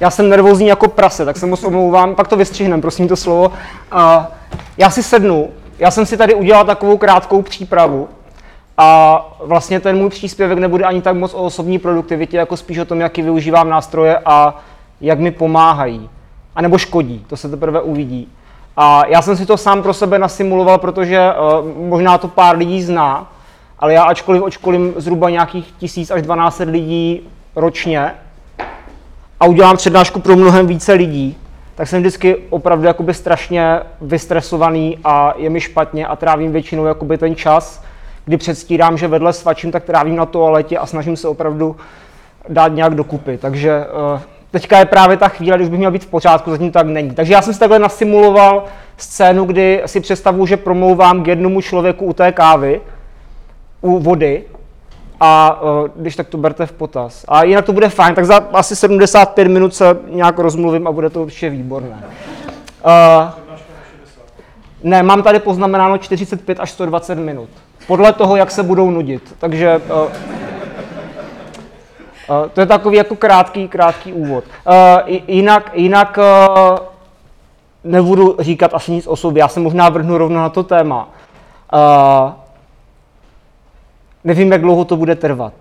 Já jsem nervózní jako prase, tak se moc omlouvám, pak to vystřihnem, prosím to slovo. Uh, já si sednu, já jsem si tady udělal takovou krátkou přípravu a vlastně ten můj příspěvek nebude ani tak moc o osobní produktivitě, jako spíš o tom, jaký využívám nástroje a jak mi pomáhají. A nebo škodí, to se teprve uvidí. A já jsem si to sám pro sebe nasimuloval, protože uh, možná to pár lidí zná, ale já ačkoliv očkolím zhruba nějakých tisíc až 12 lidí ročně a udělám přednášku pro mnohem více lidí, tak jsem vždycky opravdu jakoby strašně vystresovaný a je mi špatně a trávím většinou jakoby ten čas, kdy předstírám, že vedle svačím, tak trávím na toaletě a snažím se opravdu dát nějak dokupy. Takže uh, teďka je právě ta chvíle, když bych měl být v pořádku, zatím tak není. Takže já jsem si takhle nasimuloval scénu, kdy si představuju, že promlouvám k jednomu člověku u té kávy, u vody, a uh, když tak to berte v potaz. A jinak to bude fajn, tak za asi 75 minut se nějak rozmluvím a bude to určitě výborné. Uh, ne, mám tady poznamenáno 45 až 120 minut. Podle toho, jak se budou nudit. Takže uh, uh, to je takový jako krátký, krátký úvod. Uh, jinak, jinak uh, nebudu říkat asi nic o sobě, já se možná vrhnu rovno na to téma. Uh, nevím, jak dlouho to bude trvat.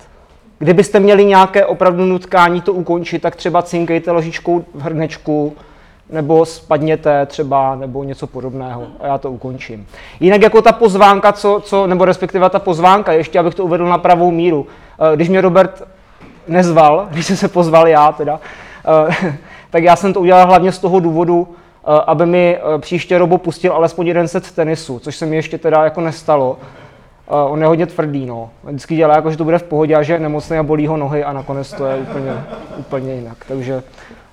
Kdybyste měli nějaké opravdu nutkání to ukončit, tak třeba cinkejte ložičkou v hrnečku, nebo spadněte třeba, nebo něco podobného a já to ukončím. Jinak jako ta pozvánka, co, co, nebo respektive ta pozvánka, ještě abych to uvedl na pravou míru. Eh, když mě Robert nezval, když jsem se pozval já teda, eh, tak já jsem to udělal hlavně z toho důvodu, eh, aby mi příště Robo pustil alespoň jeden set tenisu, což se mi ještě teda jako nestalo. Uh, on je hodně tvrdý, no. Vždycky dělá jako, že to bude v pohodě a že je nemocný a bolí ho nohy a nakonec to je úplně, úplně jinak. Takže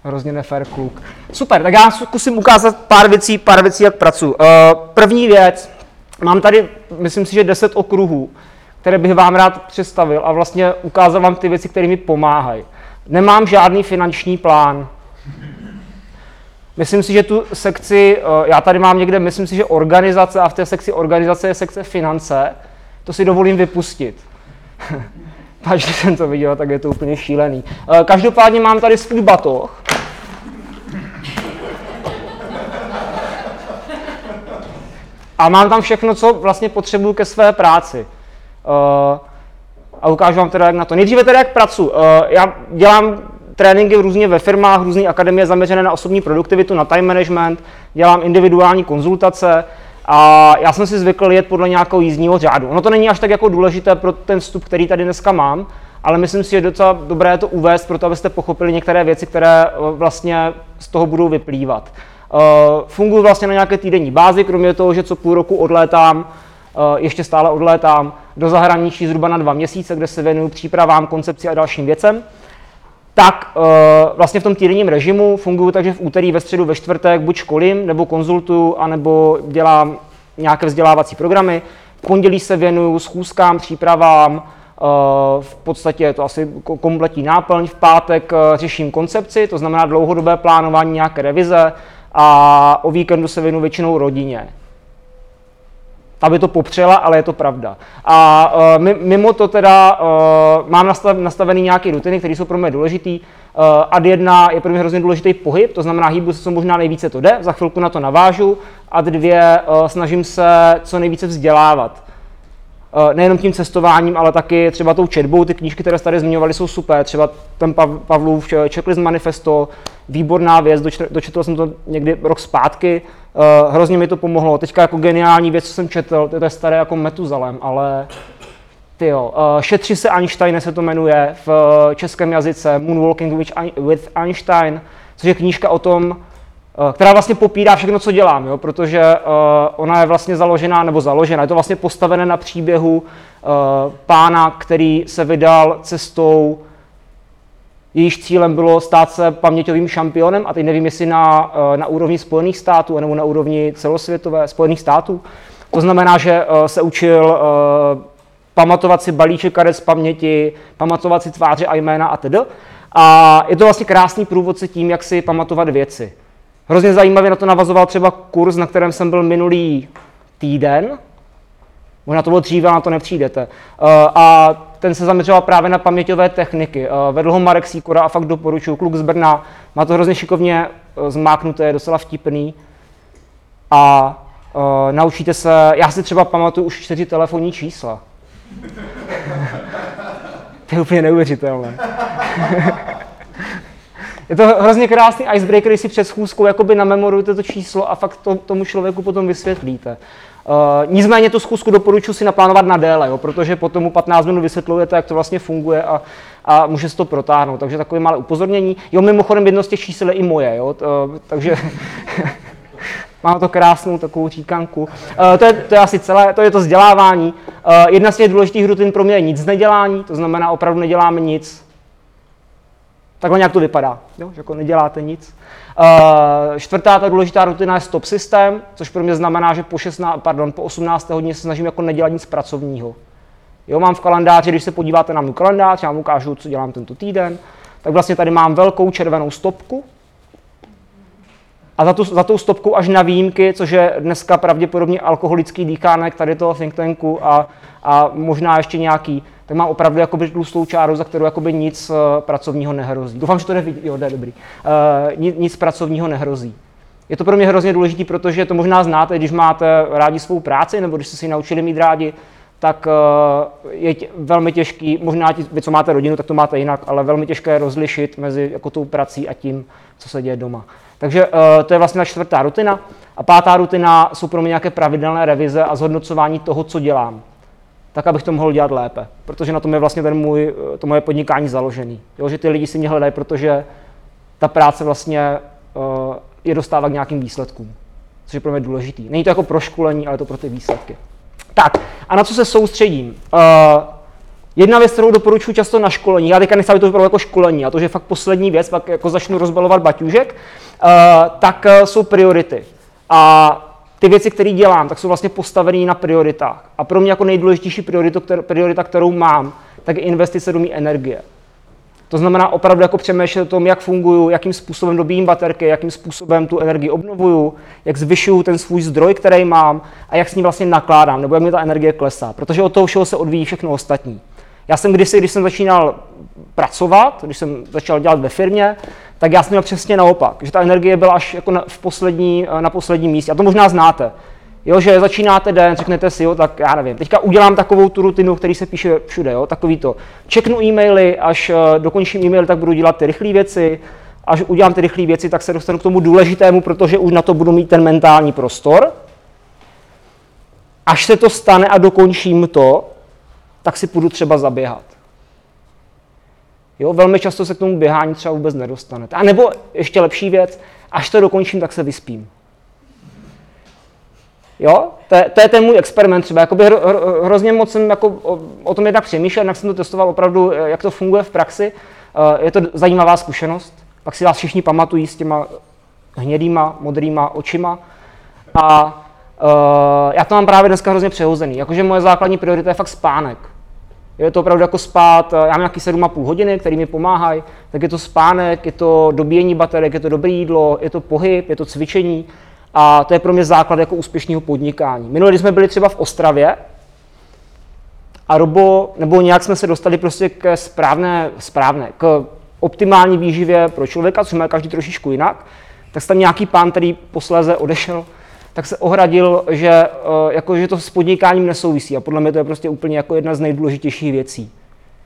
hrozně nefér kluk. Super, tak já zkusím ukázat pár věcí, pár věcí, jak pracuji. Uh, první věc, mám tady, myslím si, že 10 okruhů, které bych vám rád představil a vlastně ukázal vám ty věci, které mi pomáhají. Nemám žádný finanční plán. Myslím si, že tu sekci, uh, já tady mám někde, myslím si, že organizace a v té sekci organizace je sekce finance, to si dovolím vypustit. Když jsem to viděl, tak je to úplně šílený. Eh, každopádně mám tady svůj batoh. A mám tam všechno, co vlastně potřebuju ke své práci. Eh, a ukážu vám teda, jak na to. Nejdříve teda, jak pracuji. Eh, já dělám tréninky různě ve firmách, různé akademie zaměřené na osobní produktivitu, na time management, dělám individuální konzultace, a já jsem si zvykl jet podle nějakého jízdního řádu. Ono to není až tak jako důležité pro ten vstup, který tady dneska mám, ale myslím si, že je docela dobré to uvést, proto abyste pochopili některé věci, které eh, vlastně z toho budou vyplývat. Uh, funguji vlastně na nějaké týdenní bázi, kromě toho, že co půl roku odlétám, uh, ještě stále odlétám do zahraničí zhruba na dva měsíce, kde se věnuju přípravám, koncepci a dalším věcem tak uh, vlastně v tom týdenním režimu funguji takže v úterý, ve středu, ve čtvrtek buď školím, nebo konzultuju, anebo dělám nějaké vzdělávací programy. V pondělí se věnuju schůzkám, přípravám, uh, v podstatě je to asi kompletní náplň. V pátek uh, řeším koncepci, to znamená dlouhodobé plánování, nějaké revize a o víkendu se věnuju většinou rodině aby to popřela, ale je to pravda. A uh, mimo to teda uh, mám nastav, nastavený nějaké rutiny, které jsou pro mě důležitý. Uh, ad jedna je pro mě hrozně důležitý pohyb, to znamená hýbu se co možná nejvíce to jde, za chvilku na to navážu. Ad dvě uh, snažím se co nejvíce vzdělávat. Uh, nejenom tím cestováním, ale taky třeba tou četbou. Ty knížky, které tady zmiňovali, jsou super. Třeba ten Pavlův Checklist Manifesto, výborná věc, dočetl jsem to někdy rok zpátky, uh, hrozně mi to pomohlo. Teďka jako geniální věc, co jsem četl, to je staré jako Metuzalem, ale ty uh, Šetři se Einstein se to jmenuje v českém jazyce, Moonwalking with, Einstein, což je knížka o tom, která vlastně popírá všechno, co dělám, jo? protože uh, ona je vlastně založená, nebo založená, je to vlastně postavené na příběhu uh, pána, který se vydal cestou jejíž cílem bylo stát se paměťovým šampionem, a teď nevím, jestli na, eh, na úrovni Spojených států nebo na úrovni celosvětové Spojených států. To znamená, že eh, se učil eh, pamatovat si balíček karet z paměti, pamatovat si tváře a jména a tedy. A je to vlastně krásný průvodce tím, jak si pamatovat věci. Hrozně zajímavě na to navazoval třeba kurz, na kterém jsem byl minulý týden. Možná to bylo dříve, na to nepřijdete. A ten se zaměřoval právě na paměťové techniky. Vedl ho Marek Sýkora a fakt doporučuji, kluk z Brna, má to hrozně šikovně zmáknuté, je docela vtipný. A naučíte se, já si třeba pamatuju už čtyři telefonní čísla. to je úplně neuvěřitelné. je to hrozně krásný icebreaker, když si před schůzkou jakoby namemorujete to číslo a fakt to, tomu člověku potom vysvětlíte. Uh, nicméně tu schůzku doporučuji si naplánovat na déle, jo, protože potom mu 15 minut vysvětlujete, jak to vlastně funguje a, a může se to protáhnout. Takže takové malé upozornění. Jo, mimochodem jedno z těch čísel je i moje, jo, to, takže Má to krásnou takovou říkanku. Uh, to, je, to je asi celé, to je to vzdělávání. Uh, jedna z těch důležitých rutin pro mě je nic nedělání, to znamená opravdu neděláme nic. Takhle nějak to vypadá, jo? že jako neděláte nic. Uh, čtvrtá ta důležitá rutina je stop systém, což pro mě znamená, že po, 16, pardon, po 18. hodině se snažím jako nedělat nic pracovního. Jo, mám v kalendáři, když se podíváte na můj kalendář, já vám ukážu, co dělám tento týden, tak vlastně tady mám velkou červenou stopku, a za, tu, za tou stopkou až na výjimky, což je dneska pravděpodobně alkoholický dýchánek tady toho think tanku a, a možná ještě nějaký, tak mám opravdu jakoby tlustou čáru, za kterou jakoby nic uh, pracovního nehrozí. Doufám, že to jde vidět, jo, jde dobrý. Uh, nic, nic pracovního nehrozí. Je to pro mě hrozně důležité, protože to možná znáte, když máte rádi svou práci, nebo když jste si naučili mít rádi, tak uh, je tě, velmi těžký, možná ti, vy, co máte rodinu, tak to máte jinak, ale velmi těžké rozlišit mezi jako tou prací a tím, co se děje doma. Takže to je vlastně čtvrtá rutina. A pátá rutina jsou pro mě nějaké pravidelné revize a zhodnocování toho, co dělám. Tak, abych to mohl dělat lépe. Protože na tom je vlastně ten můj, eh, to moje podnikání založený. Jo, že ty lidi si mě hledají, protože ta práce vlastně uh, je dostává k nějakým výsledkům. Což je pro mě důležitý. Není to jako pro školení, ale to pro ty výsledky. Tak, a na co se soustředím? Uh, Jedna věc, kterou doporučuji často na školení, já teďka nechci, to vypadalo jako školení, a to, že fakt poslední věc, pak jako začnu rozbalovat baťužek, uh, tak uh, jsou priority. A ty věci, které dělám, tak jsou vlastně postavené na prioritách. A pro mě jako nejdůležitější prioritu, kter, priorita, kterou mám, tak je investice do mé energie. To znamená opravdu jako přemýšlet o tom, jak funguju, jakým způsobem dobíjím baterky, jakým způsobem tu energii obnovuju, jak zvyšuju ten svůj zdroj, který mám a jak s ním vlastně nakládám, nebo jak mi ta energie klesá. Protože od toho všeho se odvíjí všechno ostatní. Já jsem kdysi, když jsem začínal pracovat, když jsem začal dělat ve firmě, tak já jsem měl přesně naopak, že ta energie byla až jako na, v poslední, na posledním místě. A to možná znáte. Jo, že začínáte den, řeknete si, jo, tak já nevím, teďka udělám takovou tu rutinu, který se píše všude, jo, takový to. Čeknu e-maily, až uh, dokončím e-mail, tak budu dělat ty rychlé věci, až udělám ty rychlé věci, tak se dostanu k tomu důležitému, protože už na to budu mít ten mentální prostor. Až se to stane a dokončím to, tak si půjdu třeba zaběhat. Jo, velmi často se k tomu běhání třeba vůbec nedostanete. A nebo ještě lepší věc, až to dokončím, tak se vyspím. Jo, to je, to je ten můj experiment třeba. Jakoby hro, hro, hrozně moc jsem jako o, o tom jednak přemýšlel, jak jsem to testoval opravdu, jak to funguje v praxi. Uh, je to zajímavá zkušenost. Pak si vás všichni pamatují s těma hnědýma, modrýma očima. A uh, já to mám právě dneska hrozně přehozený. Jakože moje základní priorita je fakt spánek. Je to opravdu jako spát, já mám nějaký 7,5 hodiny, který mi pomáhají, tak je to spánek, je to dobíjení baterek, je to dobré jídlo, je to pohyb, je to cvičení a to je pro mě základ jako úspěšného podnikání. Minule, když jsme byli třeba v Ostravě, a robo, nebo nějak jsme se dostali prostě k správné, správné, k optimální výživě pro člověka, což má každý trošičku jinak, tak tam nějaký pán, který posléze odešel, tak se ohradil, že, eh, jako, že to s podnikáním nesouvisí. A podle mě to je prostě úplně jako jedna z nejdůležitějších věcí.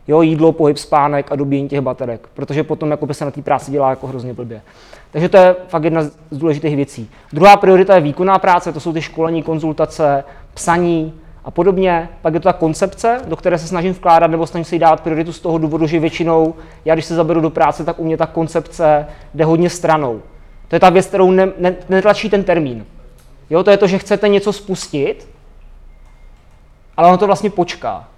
Jo, jídlo, pohyb, spánek a dobíjení těch baterek, protože potom jako by se na té práci dělá jako hrozně blbě. Takže to je fakt jedna z důležitých věcí. Druhá priorita je výkonná práce, to jsou ty školení, konzultace, psaní a podobně. Pak je to ta koncepce, do které se snažím vkládat nebo snažím si dávat prioritu z toho důvodu, že většinou já, když se zaberu do práce, tak u mě ta koncepce jde hodně stranou. To je ta věc, kterou ne, ne, netlačí ten termín. Jo, to je to, že chcete něco spustit, ale ono to vlastně počká.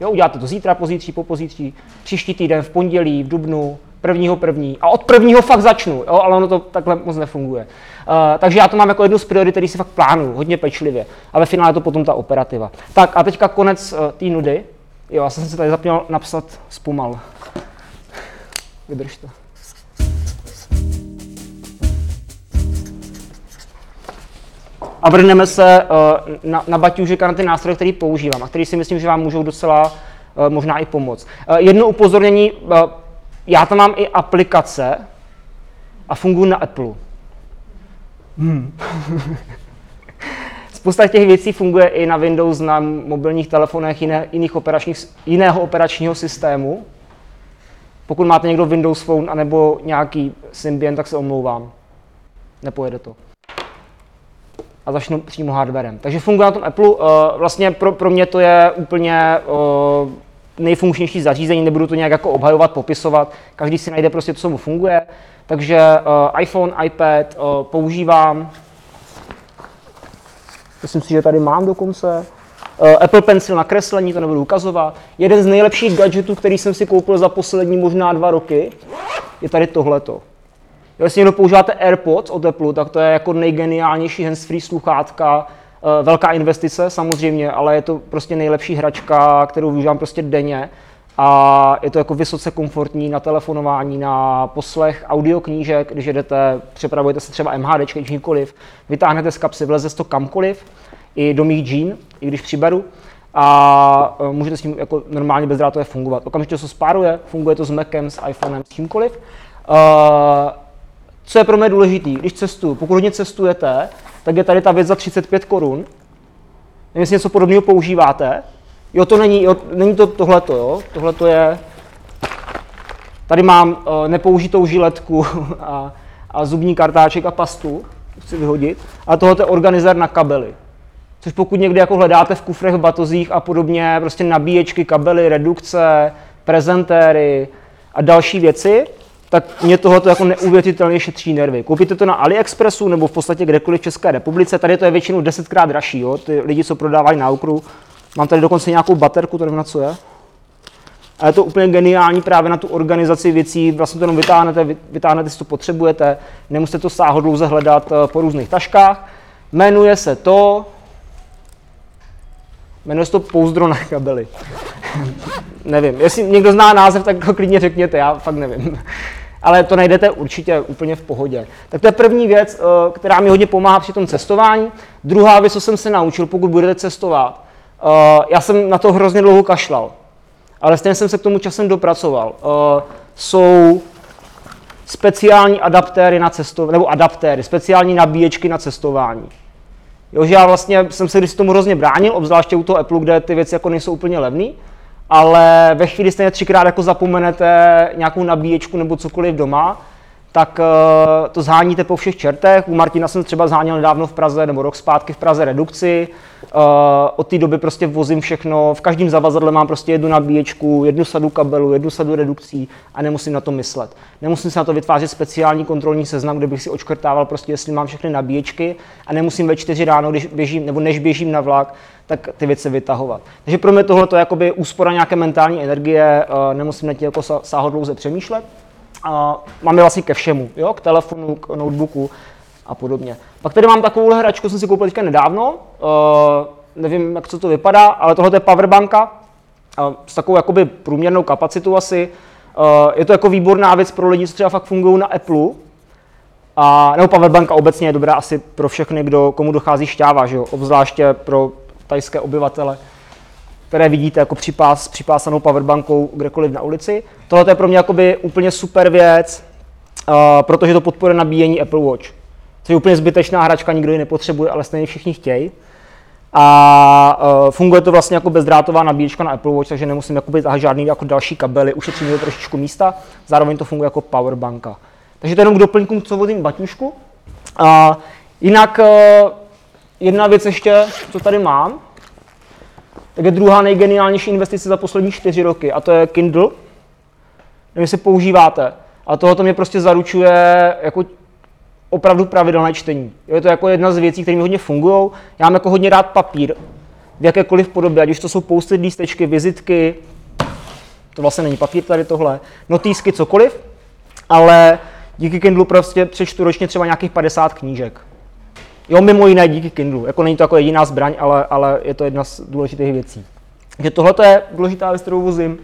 Jo, uděláte to zítra, pozítří, po pozítří, příští týden, v pondělí, v dubnu, prvního první. A od prvního fakt začnu, jo, ale ono to takhle moc nefunguje. Uh, takže já to mám jako jednu z priorit, který si fakt plánuju, hodně pečlivě. A ve finále to potom ta operativa. Tak a teďka konec uh, té nudy. Jo, já jsem si tady zapněl napsat zpomal. Vydrž a vrhneme se uh, na, na baťužek a na ty nástroje, které používám a který si myslím, že vám můžou docela možná i pomoct. Jedno upozornění, já tam mám i aplikace a funguji na Apple. Hmm. Spousta těch věcí funguje i na Windows, na mobilních telefonech jiné, jiných operačních, jiného operačního systému. Pokud máte někdo Windows Phone anebo nějaký Symbian, tak se omlouvám. Nepojede to. A začnu přímo hardwarem. Takže funguje na tom Apple. Uh, vlastně pro, pro mě to je úplně uh, nejfunkčnější zařízení, nebudu to nějak jako obhajovat, popisovat. Každý si najde prostě, co mu funguje. Takže uh, iPhone, iPad uh, používám. Myslím si, že tady mám dokonce. Uh, Apple Pencil na kreslení, to nebudu ukazovat. Jeden z nejlepších gadgetů, který jsem si koupil za poslední možná dva roky, je tady tohleto. Jestli někdo používáte AirPods od Apple, tak to je jako nejgeniálnější handsfree sluchátka, uh, velká investice samozřejmě, ale je to prostě nejlepší hračka, kterou využívám prostě denně a je to jako vysoce komfortní na telefonování, na poslech audioknížek, když jedete, přepravujete se třeba MHD, když nikoliv, vytáhnete z kapsy, vleze to kamkoliv, i do mých džín, i když přiberu, a e, můžete s tím jako normálně bezdrátově fungovat. Okamžitě se spáruje, funguje to s Macem, s iPhonem, s čímkoliv. Uh, co je pro mě důležité, když cestuju, pokud hodně cestujete, tak je tady ta věc za 35 korun. Nevím, jestli něco podobného používáte, Jo, to není, jo, není to tohleto, jo. Tohleto je... Tady mám uh, nepoužitou žiletku a, a zubní kartáček a pastu, chci vyhodit. A tohle je organizer na kabely. Což pokud někdy jako hledáte v kufrech, v batozích a podobně, prostě nabíječky, kabely, redukce, prezentéry a další věci, tak mě tohoto jako neuvěřitelně šetří nervy. Koupíte to na AliExpressu nebo v podstatě kdekoliv v České republice, tady to je většinou desetkrát dražší, jo? ty lidi, co prodávají na okru, Mám tady dokonce nějakou baterku, to nevím na co je. A je to úplně geniální právě na tu organizaci věcí, vlastně to jenom vytáhnete, vytáhnete, si to potřebujete, nemusíte to sáhodlouze hledat eh, po různých taškách. Jmenuje se to, jmenuje se to pouzdro na kabely. nevím, jestli někdo zná název, tak ho klidně řekněte, já fakt nevím. Ale to najdete určitě úplně v pohodě. Tak to je první věc, eh, která mi hodně pomáhá při tom cestování. Druhá věc, co jsem se naučil, pokud budete cestovat, Uh, já jsem na to hrozně dlouho kašlal, ale stejně jsem se k tomu časem dopracoval. Uh, jsou speciální adaptéry na cestování, nebo adaptéry, speciální nabíječky na cestování. Jo, že já vlastně jsem se když tomu hrozně bránil, obzvláště u toho Apple, kde ty věci jako nejsou úplně levné, ale ve chvíli stejně třikrát jako zapomenete nějakou nabíječku nebo cokoliv doma, tak uh, to zháníte po všech čertech. U Martina jsem třeba zháněl nedávno v Praze, nebo rok zpátky v Praze redukci. Uh, od té doby prostě vozím všechno, v každém zavazadle mám prostě jednu nabíječku, jednu sadu kabelů, jednu sadu redukcí a nemusím na to myslet. Nemusím se na to vytvářet speciální kontrolní seznam, kde bych si očkrtával prostě, jestli mám všechny nabíječky a nemusím ve čtyři ráno, když běžím, nebo než běžím na vlak, tak ty věci vytahovat. Takže pro mě tohle je jakoby úspora nějaké mentální energie, uh, nemusím na tím jako sáhodlouze přemýšlet. Uh, mám je vlastně ke všemu, jo? k telefonu, k notebooku a podobně. Pak tady mám takovou hračku, jsem si koupil teďka nedávno, uh, nevím, jak co to vypadá, ale tohle je powerbanka uh, s takovou jakoby průměrnou kapacitou asi. Uh, je to jako výborná věc pro lidi, co třeba fakt fungují na Apple, a, nebo powerbanka obecně je dobrá asi pro všechny, kdo, komu dochází šťáva, že jo? obzvláště pro tajské obyvatele které vidíte jako připás, připásanou powerbankou kdekoliv na ulici. Tohle je pro mě jakoby úplně super věc, uh, protože to podporuje nabíjení Apple Watch. Což je úplně zbytečná hračka, nikdo ji nepotřebuje, ale stejně všichni chtějí. A uh, funguje to vlastně jako bezdrátová nabíječka na Apple Watch, takže nemusím jakoby žádný jako další kabely, ušetřím to trošičku místa, zároveň to funguje jako powerbanka. Takže to je jenom k doplňku, co vodím baťušku. Uh, jinak uh, jedna věc ještě, co tady mám, tak je druhá nejgeniálnější investice za poslední čtyři roky a to je Kindle. Nevím, jestli používáte. A tohoto mě prostě zaručuje jako opravdu pravidelné čtení. Je to jako jedna z věcí, které mi hodně fungují. Já mám jako hodně rád papír v jakékoliv podobě, ať už to jsou pousty lístečky, vizitky, to vlastně není papír tady tohle, notýsky, cokoliv, ale díky Kindlu prostě přečtu ročně třeba nějakých 50 knížek. Jo, mimo jiné díky Kindlu. Jako není to jako jediná zbraň, ale, ale je to jedna z důležitých věcí. Takže tohle je důležitá věc, kterou vozím.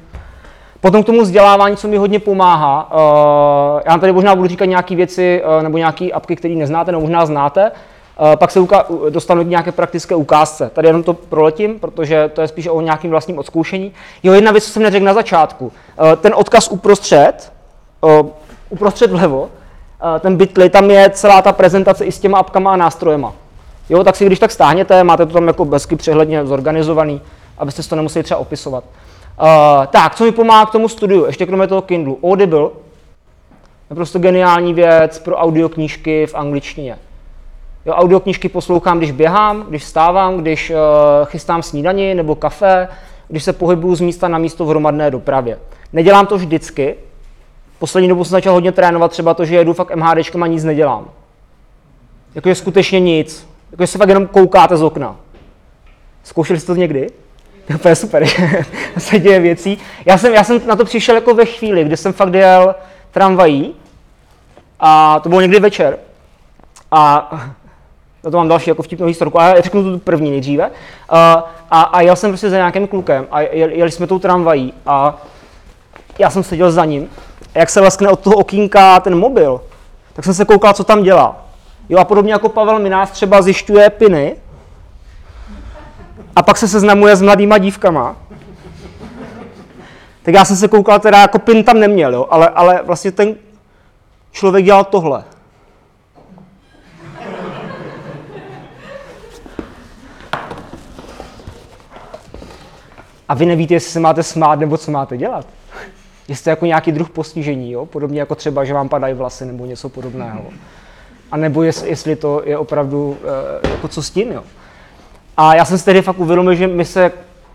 Potom k tomu vzdělávání, co mi hodně pomáhá. Uh, já tady možná budu říkat nějaké věci uh, nebo nějaké apky, které neznáte, nebo možná znáte. Uh, pak se uka- dostanu k nějaké praktické ukázce. Tady jenom to proletím, protože to je spíš o nějakým vlastním odzkoušení. Jo, jedna věc, co jsem neřekl na začátku. Uh, ten odkaz uprostřed, uh, uprostřed vlevo, ten bitly, tam je celá ta prezentace i s těma apkama a nástrojema. Jo, tak si když tak stáhněte, máte to tam jako bezky přehledně zorganizovaný, abyste si to nemuseli třeba opisovat. Uh, tak, co mi pomáhá k tomu studiu, ještě kromě toho Kindlu, Audible, je prostě geniální věc pro audioknížky v angličtině. Jo, audioknížky poslouchám, když běhám, když stávám, když uh, chystám snídani nebo kafe, když se pohybuju z místa na místo v hromadné dopravě. Nedělám to vždycky. Poslední dobu jsem začal hodně trénovat třeba to, že jedu fakt MHDčkem a nic nedělám. Jakože skutečně nic. Jakože se fakt jenom koukáte z okna. Zkoušeli jste to někdy? To je super, že se děje věcí. Já jsem, já jsem na to přišel jako ve chvíli, kdy jsem fakt jel tramvají a to bylo někdy večer. A na to mám další jako vtipnou historku, ale řeknu tu první nejdříve. A, a, a jel jsem prostě za nějakým klukem a jel, jeli jsme tou tramvají a já jsem seděl za ním. A jak se leskne od toho okýnka ten mobil, tak jsem se koukal, co tam dělá. Jo a podobně jako Pavel Minář třeba zjišťuje piny, a pak se seznamuje s mladýma dívkama. Tak já jsem se koukal, teda jako pin tam neměl, jo, ale, ale vlastně ten člověk dělal tohle. A vy nevíte, jestli se máte smát nebo co máte dělat. Jestli jako nějaký druh postižení, jo? podobně jako třeba, že vám padají vlasy nebo něco podobného. A nebo jest, jestli to je opravdu, e, jako co s tím, jo. A já jsem si tehdy fakt uvědomil, že my se,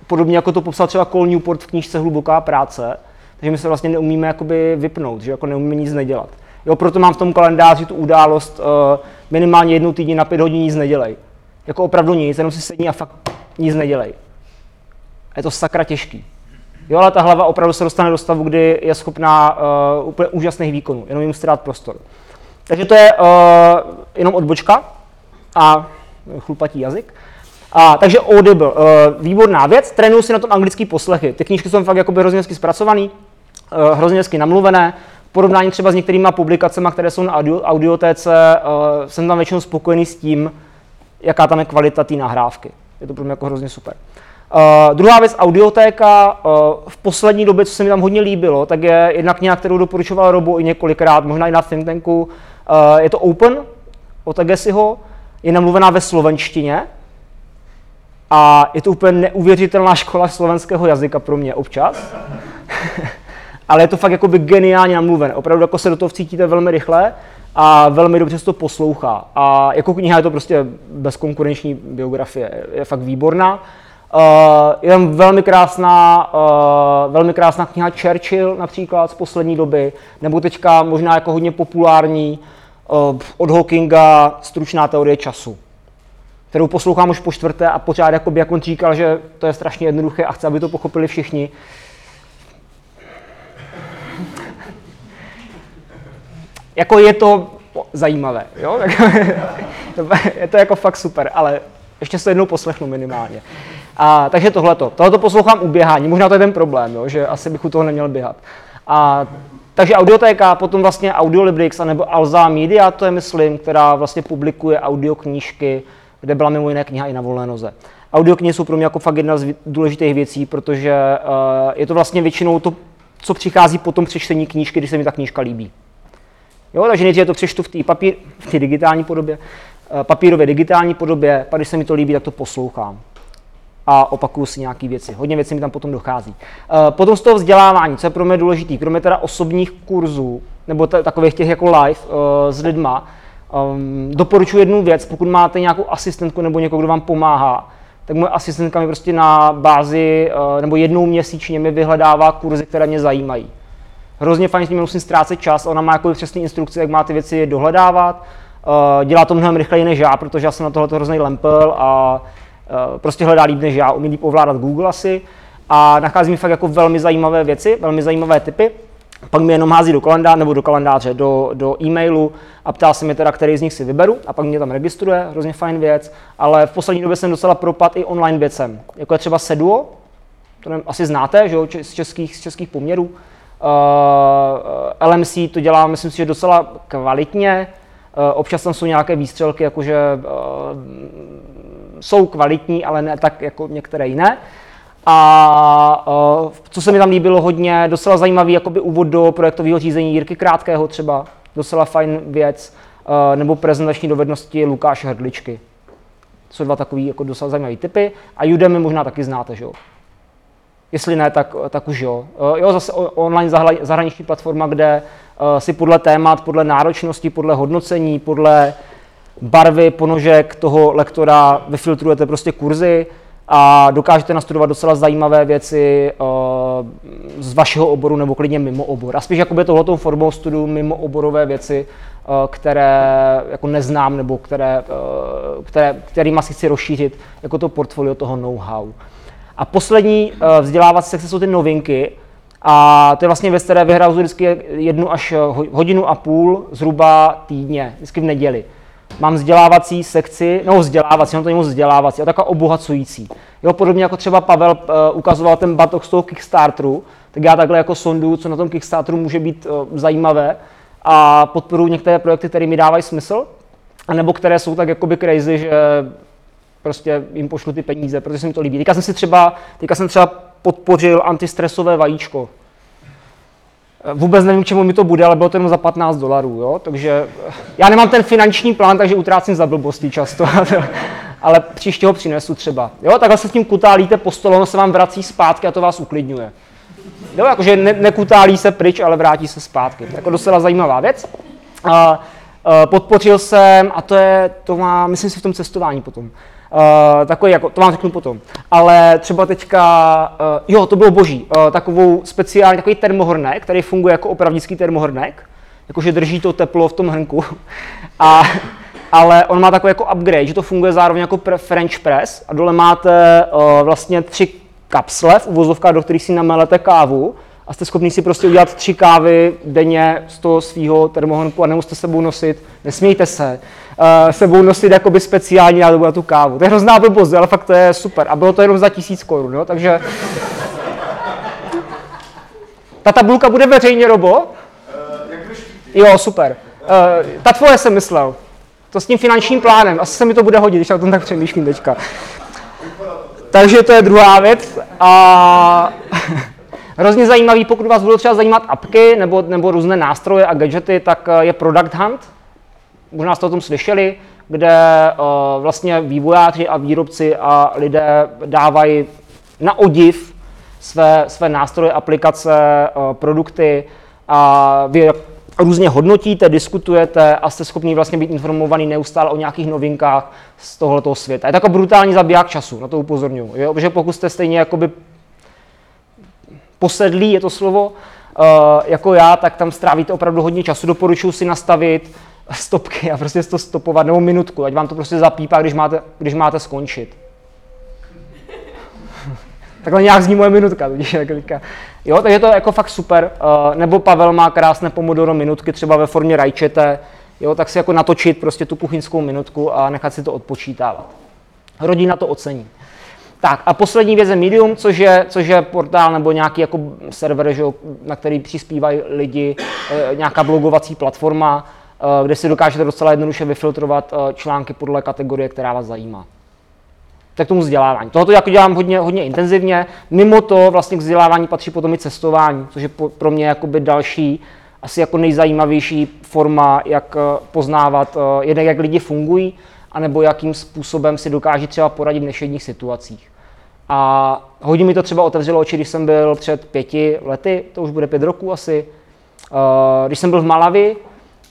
podobně jako to popsal třeba Cole Newport v knížce Hluboká práce, takže my se vlastně neumíme jakoby vypnout, že jako neumíme nic nedělat. Jo, proto mám v tom kalendáři tu událost uh, minimálně jednou týdně na pět hodin nic nedělej. Jako opravdu nic, jenom si sedni a fakt nic nedělej. A je to sakra těžký. Jo, ale ta hlava opravdu se dostane do stavu, kdy je schopná uh, úplně úžasných výkonů, jenom jim strát prostor. Takže to je uh, jenom odbočka a chlupatý jazyk. A, takže Audible, uh, výborná věc, trénuju si na tom anglický poslechy. Ty knížky jsou fakt jakoby hrozně hezky zpracovaný, uh, hrozně hezky namluvené. V porovnání třeba s některými publikacemi, které jsou na audio, audiotéce, uh, jsem tam většinou spokojený s tím, jaká tam je kvalita té nahrávky. Je to pro mě jako hrozně super. Uh, druhá věc, audiotéka. Uh, v poslední době, co se mi tam hodně líbilo, tak je jedna kniha, kterou doporučoval Robo i několikrát, možná i na think tanku. Uh, je to Open od Agesiho, je namluvená ve slovenštině, a je to úplně neuvěřitelná škola slovenského jazyka pro mě občas. Ale je to fakt jakoby geniálně namluvené. Opravdu jako se do toho vcítíte velmi rychle a velmi dobře se to poslouchá. A jako kniha je to prostě bezkonkurenční biografie. Je fakt výborná. Uh, je tam velmi krásná, uh, velmi krásná kniha Churchill například z poslední doby, nebo teďka možná jako hodně populární uh, od Hawkinga Stručná teorie času kterou poslouchám už po čtvrté a pořád, jakoby, jak on říkal, že to je strašně jednoduché a chce, aby to pochopili všichni. jako je to zajímavé, jo? je to jako fakt super, ale ještě se jednou poslechnu minimálně. A, takže tohleto. Tohleto poslouchám u běhání, možná to je ten problém, jo? že asi bych u toho neměl běhat. A, takže audiotéka, potom vlastně Audiolibrix, nebo Alza Media, to je myslím, která vlastně publikuje audioknížky, kde byla mimo jiné kniha i na volné noze. Audioknihy jsou pro mě jako fakt jedna z důležitých věcí, protože uh, je to vlastně většinou to, co přichází po tom přečtení knížky, když se mi ta knížka líbí. Jo, takže nejdříve to přečtu v té papír, v digitální podobě, uh, papírově digitální podobě, pak když se mi to líbí, tak to poslouchám a opakuju si nějaké věci. Hodně věcí mi tam potom dochází. Uh, potom z toho vzdělávání, co je pro mě důležité, kromě teda osobních kurzů, nebo t- takových těch jako live uh, s lidma, Um, doporučuji jednu věc, pokud máte nějakou asistentku nebo někoho, kdo vám pomáhá, tak moje asistentka mi prostě na bázi uh, nebo jednou měsíčně mi vyhledává kurzy, které mě zajímají. Hrozně fajn, nimi musím ztrácet čas, ona má jako přesné instrukce, jak má ty věci dohledávat. Dělá to mnohem rychleji než já, protože já jsem na tohle hrozný lempel a prostě hledá líp než já, umí líp ovládat Google asi a nachází mi fakt jako velmi zajímavé věci, velmi zajímavé typy. Pak mi jenom hází do kalendáře, nebo do kalendáře, do, do e-mailu a ptá se mi teda, který z nich si vyberu a pak mě tam registruje, hrozně fajn věc, ale v poslední době jsem docela propad i online věcem, jako je třeba Seduo, to nevím, asi znáte, že jo, z českých, z českých poměrů. Uh, eh, LMC to dělá, myslím si, že docela kvalitně. občas tam jsou nějaké výstřelky, jakože jsou kvalitní, ale ne tak jako některé jiné. A co se mi tam líbilo hodně, docela zajímavý jakoby úvod do projektového řízení Jirky Krátkého třeba, docela fajn věc, nebo prezentační dovednosti Lukáše Hrdličky. Jsou dva takové jako docela zajímavé typy. A Udemy možná taky znáte, že jo? Jestli ne, tak, tak už jo. Jo, zase online zahraniční platforma, kde si podle témat, podle náročnosti, podle hodnocení, podle barvy ponožek toho lektora vyfiltrujete prostě kurzy a dokážete nastudovat docela zajímavé věci z vašeho oboru nebo klidně mimo obor. A spíš jakoby tohletou formou studuju mimo oborové věci, které jako neznám nebo které, které, kterýma si chci rozšířit jako to portfolio toho know-how. A poslední vzdělávací sekce jsou ty novinky, a to je vlastně věc, které vyhraju vždycky jednu až hodinu a půl zhruba týdně, vždycky v neděli. Mám vzdělávací sekci, no vzdělávací, no to není vzdělávací, ale taková obohacující. Jo, podobně jako třeba Pavel uh, ukazoval ten batoh z toho Kickstarteru, tak já takhle jako sondu, co na tom Kickstarteru může být uh, zajímavé a podporuji některé projekty, které mi dávají smysl, anebo které jsou tak jakoby crazy, že prostě jim pošlu ty peníze, protože se mi to líbí. Teďka jsem si třeba, teďka jsem třeba podpořil antistresové vajíčko. Vůbec nevím, čemu mi to bude, ale bylo to jenom za 15 dolarů, jo? takže já nemám ten finanční plán, takže utrácím za blbosti často, ale příště ho přinesu třeba. Jo? Takhle se s tím kutálíte po stole, ono se vám vrací zpátky a to vás uklidňuje. Jo, jakože ne, nekutálí se pryč, ale vrátí se zpátky. Jako docela zajímavá věc. A, a podpořil jsem, a to je, to má, myslím si v tom cestování potom, Uh, takový, jako, to vám řeknu potom. Ale třeba teďka, uh, jo, to bylo boží, uh, takovou speciální, takový termohornek, který funguje jako opravdický termohornek, jakože drží to teplo v tom hrnku. A, ale on má takový jako upgrade, že to funguje zároveň jako French press a dole máte uh, vlastně tři kapsle v uvozovkách, do kterých si namelete kávu a jste schopni si prostě udělat tři kávy denně z toho svého termohonku a nemusíte sebou nosit, nesmějte se, uh, sebou nosit jakoby speciální nádobu na tu kávu. To je hrozná blbost, ale fakt to je super. A bylo to jenom za tisíc korun, jo? takže... Ta tabulka bude veřejně, Robo? Uh, jo, super. Uh, ta tvoje jsem myslel. To s tím finančním plánem. Asi se mi to bude hodit, když já o tom tak přemýšlím teďka. Takže to je druhá věc. A hrozně zajímavý, pokud vás budou třeba zajímat apky nebo, nebo různé nástroje a gadgety, tak je Product Hunt možná jste o tom slyšeli, kde uh, vlastně vývojáři a výrobci a lidé dávají na odiv své, své nástroje, aplikace, uh, produkty a vy různě hodnotíte, diskutujete a jste schopni vlastně být informovaný neustále o nějakých novinkách z tohoto světa. Je to jako brutální zabiják času, na to upozorňuji. Protože pokud jste stejně jakoby posedlí, je to slovo, uh, jako já, tak tam strávíte opravdu hodně času. Doporučuji si nastavit stopky a prostě to stopovat, nebo minutku, ať vám to prostě zapípá, když máte, když máte skončit. Takhle nějak zní moje minutka, tudíž jako teďka. Jo, takže to je jako fakt super. Uh, nebo Pavel má krásné pomodoro minutky, třeba ve formě rajčete, jo, tak si jako natočit prostě tu kuchyňskou minutku a nechat si to odpočítávat. Rodina to ocení. Tak a poslední věc je Medium, což je, což je portál nebo nějaký jako server, že, na který přispívají lidi, e, nějaká blogovací platforma, Eh, kde si dokážete docela jednoduše vyfiltrovat eh, články podle kategorie, která vás zajímá. Tak tomu vzdělávání. Tohoto jako dělám hodně, hodně intenzivně. Mimo to vlastně k vzdělávání patří potom i cestování, což je pro mě jakoby další, asi jako nejzajímavější forma, jak eh, poznávat jednak, jak lidi fungují, anebo jakým způsobem si dokáží třeba poradit v nešedních situacích. A hodně mi to třeba otevřelo oči, když jsem byl před pěti lety, to už bude pět roků asi, když jsem byl v Malavi,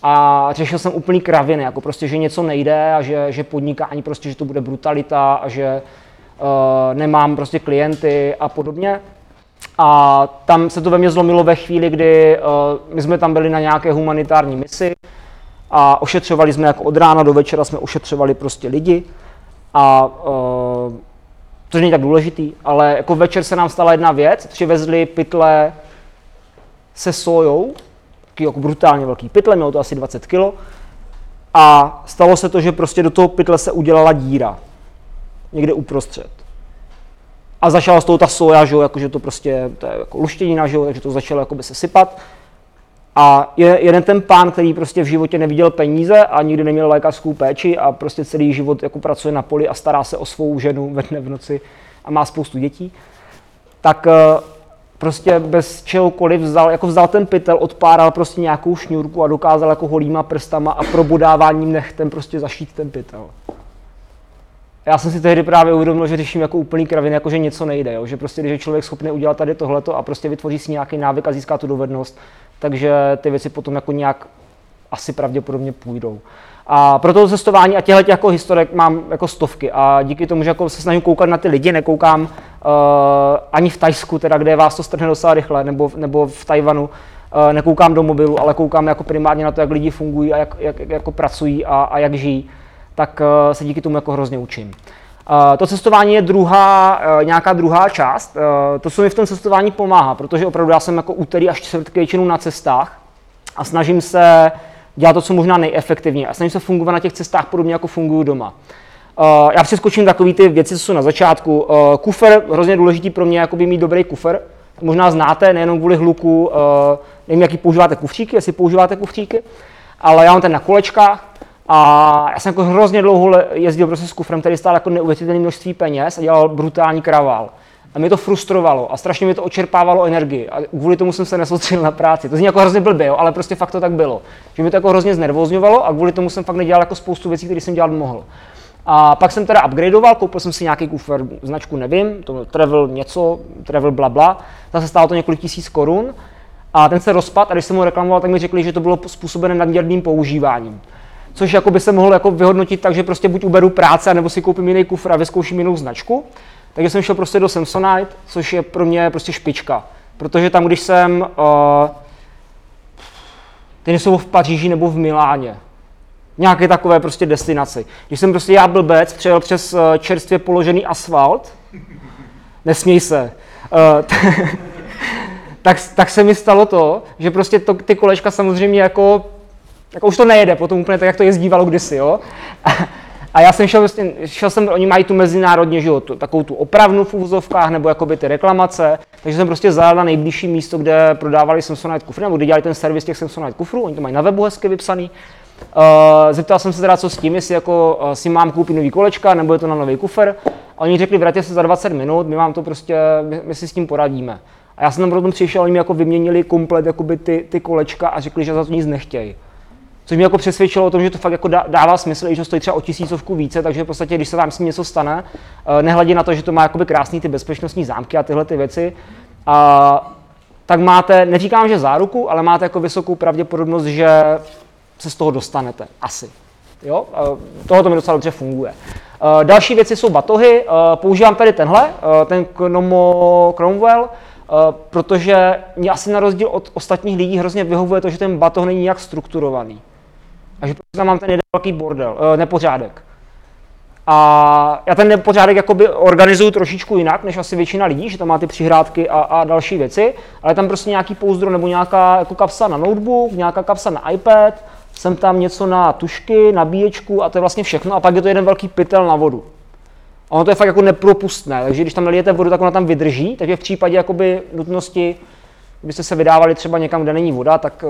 a řešil jsem úplný kraviny, jako prostě, že něco nejde a že, že podnikání prostě, že to bude brutalita a že uh, nemám prostě klienty a podobně. A tam se to ve mně zlomilo ve chvíli, kdy uh, my jsme tam byli na nějaké humanitární misi a ošetřovali jsme jako od rána do večera jsme ošetřovali prostě lidi a to není tak důležitý, ale jako večer se nám stala jedna věc, přivezli pytle se sojou, takový jako brutálně velký pytle, mělo to asi 20 kg. A stalo se to, že prostě do toho pytle se udělala díra. Někde uprostřed. A začala z toho ta soja, že jakože to prostě, to je jako luštěnina, že takže to začalo jakoby se sypat. A je jeden ten pán, který prostě v životě neviděl peníze a nikdy neměl lékařskou péči a prostě celý život jako pracuje na poli a stará se o svou ženu ve dne v noci a má spoustu dětí, tak eh, prostě bez čehokoliv vzal, jako vzal ten pytel, odpáral prostě nějakou šňůrku a dokázal jako holýma prstama a probudáváním nechtem prostě zašít ten pytel. Já jsem si tehdy právě uvědomil, že řeším jako úplný kraviny, jako že něco nejde, jo? že prostě když je člověk schopný udělat tady tohleto a prostě vytvoří si nějaký návyk a získá tu dovednost, takže ty věci potom jako nějak asi pravděpodobně půjdou. A pro to cestování a těchto jako historek mám jako stovky a díky tomu, že jako se snažím koukat na ty lidi, nekoukám uh, ani v Tajsku, teda, kde vás to strhne docela rychle, nebo, nebo v Tajvanu, uh, nekoukám do mobilu, ale koukám jako primárně na to, jak lidi fungují a jak, jak, jak jako pracují a, a jak žijí, tak uh, se díky tomu jako hrozně učím. Uh, to cestování je druhá, uh, nějaká druhá část. To, co mi v tom cestování pomáhá, protože opravdu já jsem jako úterý až čtvrtky většinou na cestách a snažím se dělat to, co možná nejefektivněji a snažím se fungovat na těch cestách podobně, jako fungují doma. Já přeskočím takové ty věci, co jsou na začátku. Kufer, hrozně důležitý pro mě, jako by mít dobrý kufer. Možná znáte, nejenom kvůli hluku, nevím, jaký používáte kufříky, jestli používáte kufříky, ale já mám ten na kolečkách a já jsem jako hrozně dlouho jezdil prostě s kufrem, který stál jako neuvěřitelné množství peněz a dělal brutální kravál. A mě to frustrovalo a strašně mi to očerpávalo energii. A kvůli tomu jsem se nesoustředil na práci. To zní jako hrozně blbě, jo, ale prostě fakt to tak bylo. Že mi to jako hrozně znervozňovalo a kvůli tomu jsem fakt nedělal jako spoustu věcí, které jsem dělat mohl. A pak jsem teda upgradeoval, koupil jsem si nějaký kufer, značku nevím, to Travel něco, Travel bla bla. Zase stálo to několik tisíc korun. A ten se rozpad a když jsem ho reklamoval, tak mi řekli, že to bylo způsobené nadměrným používáním. Což jako by se mohlo jako vyhodnotit tak, že prostě buď uberu práce, nebo si koupím jiný kufr a vyzkouším jinou značku. Takže jsem šel prostě do Samsonite, což je pro mě prostě špička. Protože tam, když jsem, uh, ty jsou v Paříži nebo v Miláně, nějaké takové prostě destinaci. Když jsem prostě já blbec přejel přes uh, čerstvě položený asfalt, nesměj se, uh, tak, tak se mi stalo to, že prostě to, ty kolečka samozřejmě jako, jako už to nejede potom úplně tak, jak to jezdívalo kdysi, jo. A já jsem šel, vlastně, šel jsem, oni mají tu mezinárodně, že jo, tu, takovou tu opravnu v úvozovkách, nebo jakoby ty reklamace, takže jsem prostě zajel na nejbližší místo, kde prodávali Samsonite kufry, nebo kde dělali ten servis těch Samsonite kufrů, oni to mají na webu hezky vypsaný. Uh, zeptal jsem se teda, co s tím, jestli jako uh, si mám koupit nový kolečka, nebo je to na nový kufr. A oni řekli, vrátě se za 20 minut, my vám to prostě, my, my si s tím poradíme. A já jsem tam potom přišel, oni mi jako vyměnili komplet jakoby ty, ty kolečka a řekli, že za to nic nechtějí. Což mě jako přesvědčilo o tom, že to fakt jako dává smysl, i že to stojí třeba o tisícovku více, takže v podstatě, když se vám s tím něco stane, eh, nehledě na to, že to má jakoby krásný ty bezpečnostní zámky a tyhle ty věci, a, tak máte, neříkám, že záruku, ale máte jako vysokou pravděpodobnost, že se z toho dostanete. Asi. Jo? Tohle to mi docela dobře funguje. Eh, další věci jsou batohy. Eh, používám tady tenhle, ten Chromo Cromwell, protože mě asi na rozdíl od ostatních lidí hrozně vyhovuje to, že ten batoh není nějak strukturovaný. A že tam mám ten jeden velký bordel, uh, nepořádek. A já ten nepořádek jakoby organizuju trošičku jinak, než asi většina lidí, že tam má ty přihrádky a, a další věci, ale tam prostě nějaký pouzdro nebo nějaká jako kapsa na notebook, nějaká kapsa na iPad, jsem tam něco na tušky, nabíječku a to je vlastně všechno a pak je to jeden velký pytel na vodu. A ono to je fakt jako nepropustné, takže když tam nalijete vodu, tak ona tam vydrží, takže v případě jakoby nutnosti, kdybyste se vydávali třeba někam, kde není voda, tak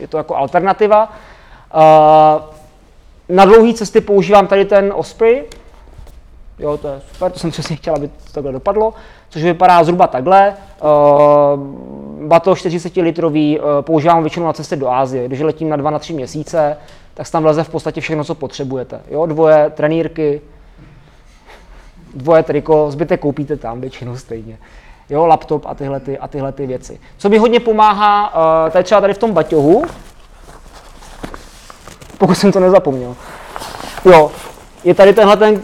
je to jako alternativa. Uh, na dlouhé cesty používám tady ten Osprey. Jo, to je super, to jsem přesně chtěl, aby to takhle dopadlo. Což vypadá zhruba takhle. Uh, bato 40 litrový, uh, používám většinou na cestě do Ázie. Když letím na 2 na 3 měsíce, tak tam vleze v podstatě všechno, co potřebujete. Jo, dvoje trenýrky, dvoje triko, zbytek koupíte tam většinou stejně. Jo, laptop a tyhle, ty, a tyhle ty věci. Co mi hodně pomáhá, uh, tady třeba tady v tom baťohu, pokud jsem to nezapomněl. Jo, je tady tenhle ten uh,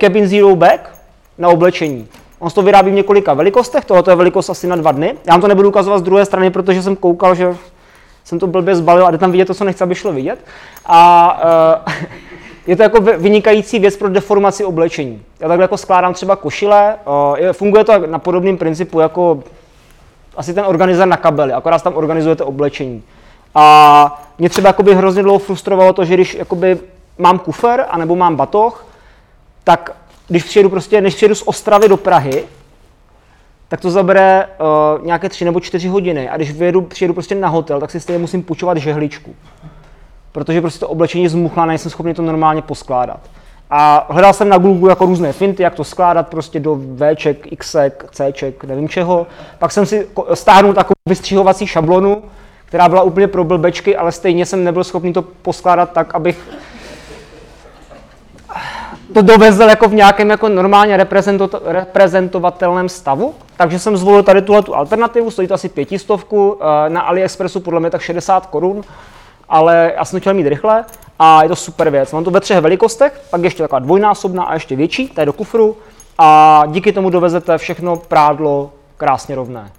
Cabin Zero Bag na oblečení. On se to vyrábí v několika velikostech, tohle je velikost asi na dva dny. Já vám to nebudu ukazovat z druhé strany, protože jsem koukal, že jsem to blbě zbalil a jde tam vidět to, co nechci, aby šlo vidět. A uh, je to jako vynikající věc pro deformaci oblečení. Já takhle jako skládám třeba košile, uh, funguje to na podobném principu jako asi ten organizer na kabely, akorát tam organizujete oblečení. A mě třeba jakoby hrozně dlouho frustrovalo to, že když jakoby mám kufer anebo mám batoh, tak když přijedu prostě, než přijedu z Ostravy do Prahy, tak to zabere uh, nějaké tři nebo čtyři hodiny. A když vyjedu, přijedu prostě na hotel, tak si stejně musím půjčovat žehličku. Protože prostě to oblečení zmuchla, nejsem schopný to normálně poskládat. A hledal jsem na Google jako různé finty, jak to skládat prostě do Vček, Xek, Cček, nevím čeho. Pak jsem si stáhnul takovou vystřihovací šablonu, která byla úplně pro blbečky, ale stejně jsem nebyl schopný to poskládat tak, abych to dovezl jako v nějakém jako normálně reprezentovatelném stavu. Takže jsem zvolil tady tuhle tu alternativu, stojí to asi pětistovku, eh, na AliExpressu podle mě tak 60 korun, ale já jsem to chtěl mít rychle a je to super věc. Mám to ve třech velikostech, pak ještě taková dvojnásobná a ještě větší, to je do kufru a díky tomu dovezete všechno prádlo krásně rovné.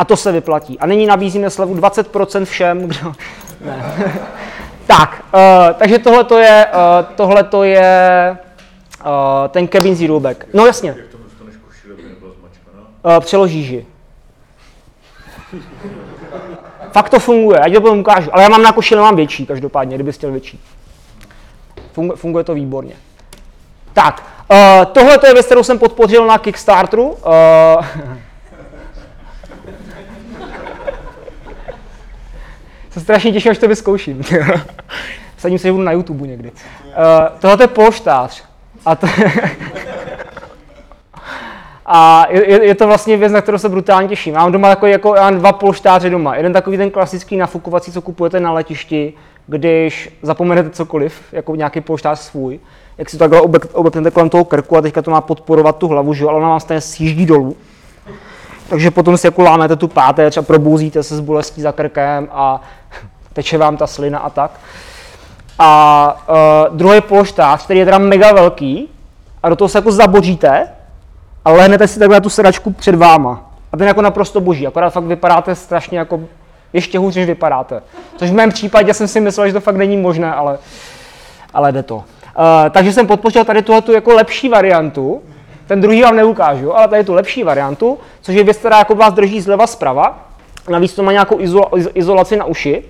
A to se vyplatí. A nyní nabízíme slevu 20% všem, kdo... Ne. tak, uh, takže tohle to je, uh, tohle to je uh, ten cabin zero back. No jasně. To? Uh, přeložíš ji. Fakt to funguje, já ti to potom ukážu. Ale já mám na košile, mám větší, každopádně, kdyby chtěl větší. Funguje, funguje to výborně. Tak, uh, tohle je věc, kterou jsem podpořil na Kickstarteru. Uh, se strašně těším, až to vyzkouším. Sadím se, že budu na YouTube někdy. Uh, tohle je polštář. A to, A je, je, to vlastně věc, na kterou se brutálně těším. Mám doma jako, já mám dva polštáře doma. Jeden takový ten klasický nafukovací, co kupujete na letišti, když zapomenete cokoliv, jako nějaký polštář svůj, jak si to takhle obepnete kolem toho krku a teďka to má podporovat tu hlavu, že? ale ona vám stejně sjíždí dolů. Takže potom si jako lámete tu páteř a probouzíte se s bolestí za krkem a teče vám ta slina a tak. A uh, druhý polštář, který je teda mega velký, a do toho se jako zaboříte a lehnete si takhle na tu sedačku před váma. A ten jako naprosto boží, akorát fakt vypadáte strašně jako ještě hůř, než vypadáte. Což v mém případě jsem si myslel, že to fakt není možné, ale, ale jde to. Uh, takže jsem podpořil tady tuhle tu jako lepší variantu. Ten druhý vám neukážu, ale tady tu lepší variantu, což je věc, která jako vás drží zleva zprava. Navíc to má nějakou izolaci na uši,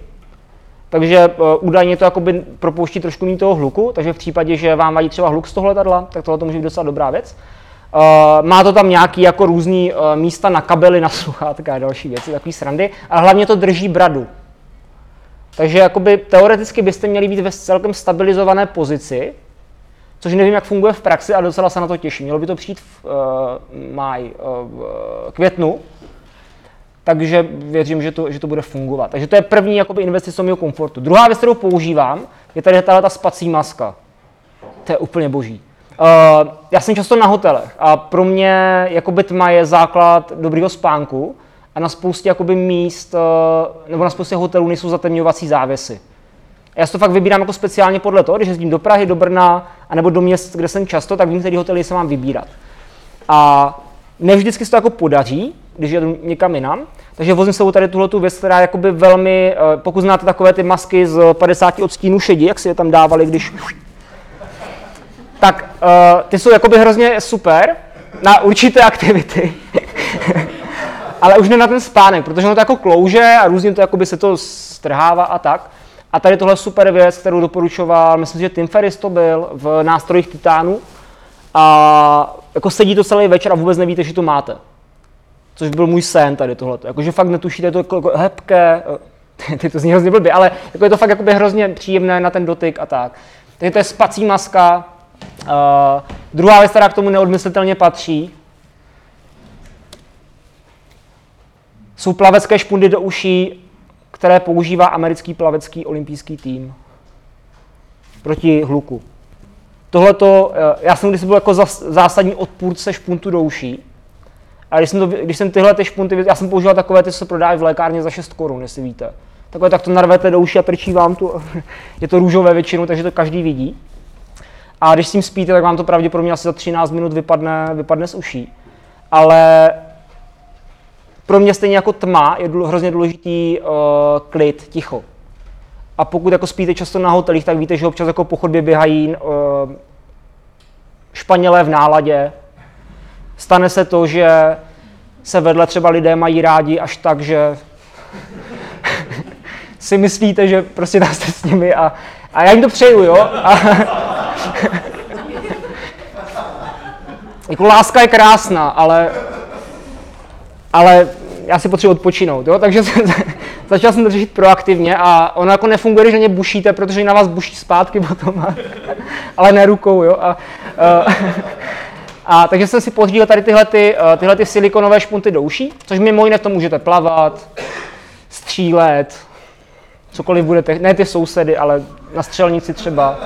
takže uh, údajně to jakoby propouští trošku méně toho hluku, takže v případě, že vám vadí třeba hluk z toho letadla, tak tohle to může být docela dobrá věc. Uh, má to tam nějaký jako různý uh, místa na kabely, na sluchátka a další věci, takový srandy, ale hlavně to drží bradu. Takže jakoby teoreticky byste měli být ve celkem stabilizované pozici, což nevím, jak funguje v praxi a docela se na to těším. Mělo by to přijít v uh, maj, uh, květnu, takže věřím, že to, že to bude fungovat. Takže to je první jakoby, investice mého komfortu. Druhá věc, kterou používám, je tady tahle ta spací maska. To je úplně boží. Uh, já jsem často na hotelech a pro mě jakoby tma je základ dobrého spánku a na spoustě jakoby míst uh, nebo na spoustě hotelů nejsou zatemňovací závěsy. Já si to fakt vybírám jako speciálně podle toho, když jezdím do Prahy, do Brna, anebo do měst, kde jsem často, tak vím, který hotely se mám vybírat. A ne vždycky se to jako podaří, když jedu někam jinam, takže vozím sebou tady tuhle věc, která je jakoby velmi, eh, pokud znáte takové ty masky z 50 odstínů šedí, jak si je tam dávali, když tak uh, ty jsou jakoby hrozně super na určité aktivity, ale už ne na ten spánek, protože ono to jako klouže a různě to jakoby se to strhává a tak. A tady tohle super věc, kterou doporučoval, myslím, že Tim Ferris to byl v nástrojích Titánu. A jako sedí to celý večer a vůbec nevíte, že to máte. Což byl můj sen tady tohle. Jakože fakt netušíte, to jako, jako hebké, eh, ty to zní hrozně blbě, ale jako je to fakt jakoby hrozně příjemné na ten dotyk a tak. Takže to je spací maska, Uh, druhá věc, která k tomu neodmyslitelně patří, jsou plavecké špundy do uší, které používá americký plavecký olympijský tým proti hluku. Tohle to, eh, já jsem když byl jako zásadní odpůrce špuntu do uší. A když jsem, to, když jsem tyhle ty špunty, já jsem používal takové, ty, se prodávají v lékárně za 6 korun, jestli víte. Takové, tak to narvete do uší a trčí vám tu, je to růžové většinou, takže to každý vidí. A když s tím spíte, tak vám to pravděpodobně asi za 13 minut vypadne, vypadne z uší. Ale pro mě stejně jako tma je hrozně důležitý uh, klid, ticho. A pokud jako spíte často na hotelích, tak víte, že občas jako po chodbě běhají uh, Španělé v náladě. Stane se to, že se vedle třeba lidé mají rádi až tak, že si myslíte, že prostě tam jste s nimi a, a já jim to přeju, jo? A, jako láska je krásná, ale ale já si potřebuji odpočinout, jo? takže jsem, začal jsem to řešit proaktivně a ono jako nefunguje, na ně bušíte, protože na vás buší zpátky potom, a, ale ne rukou, jo. A, a, a, takže jsem si pořídil tady tyhle, ty, tyhle ty silikonové špunty do uší, což mimo jiné v tom můžete plavat, střílet, cokoliv budete, ne ty sousedy, ale na střelnici třeba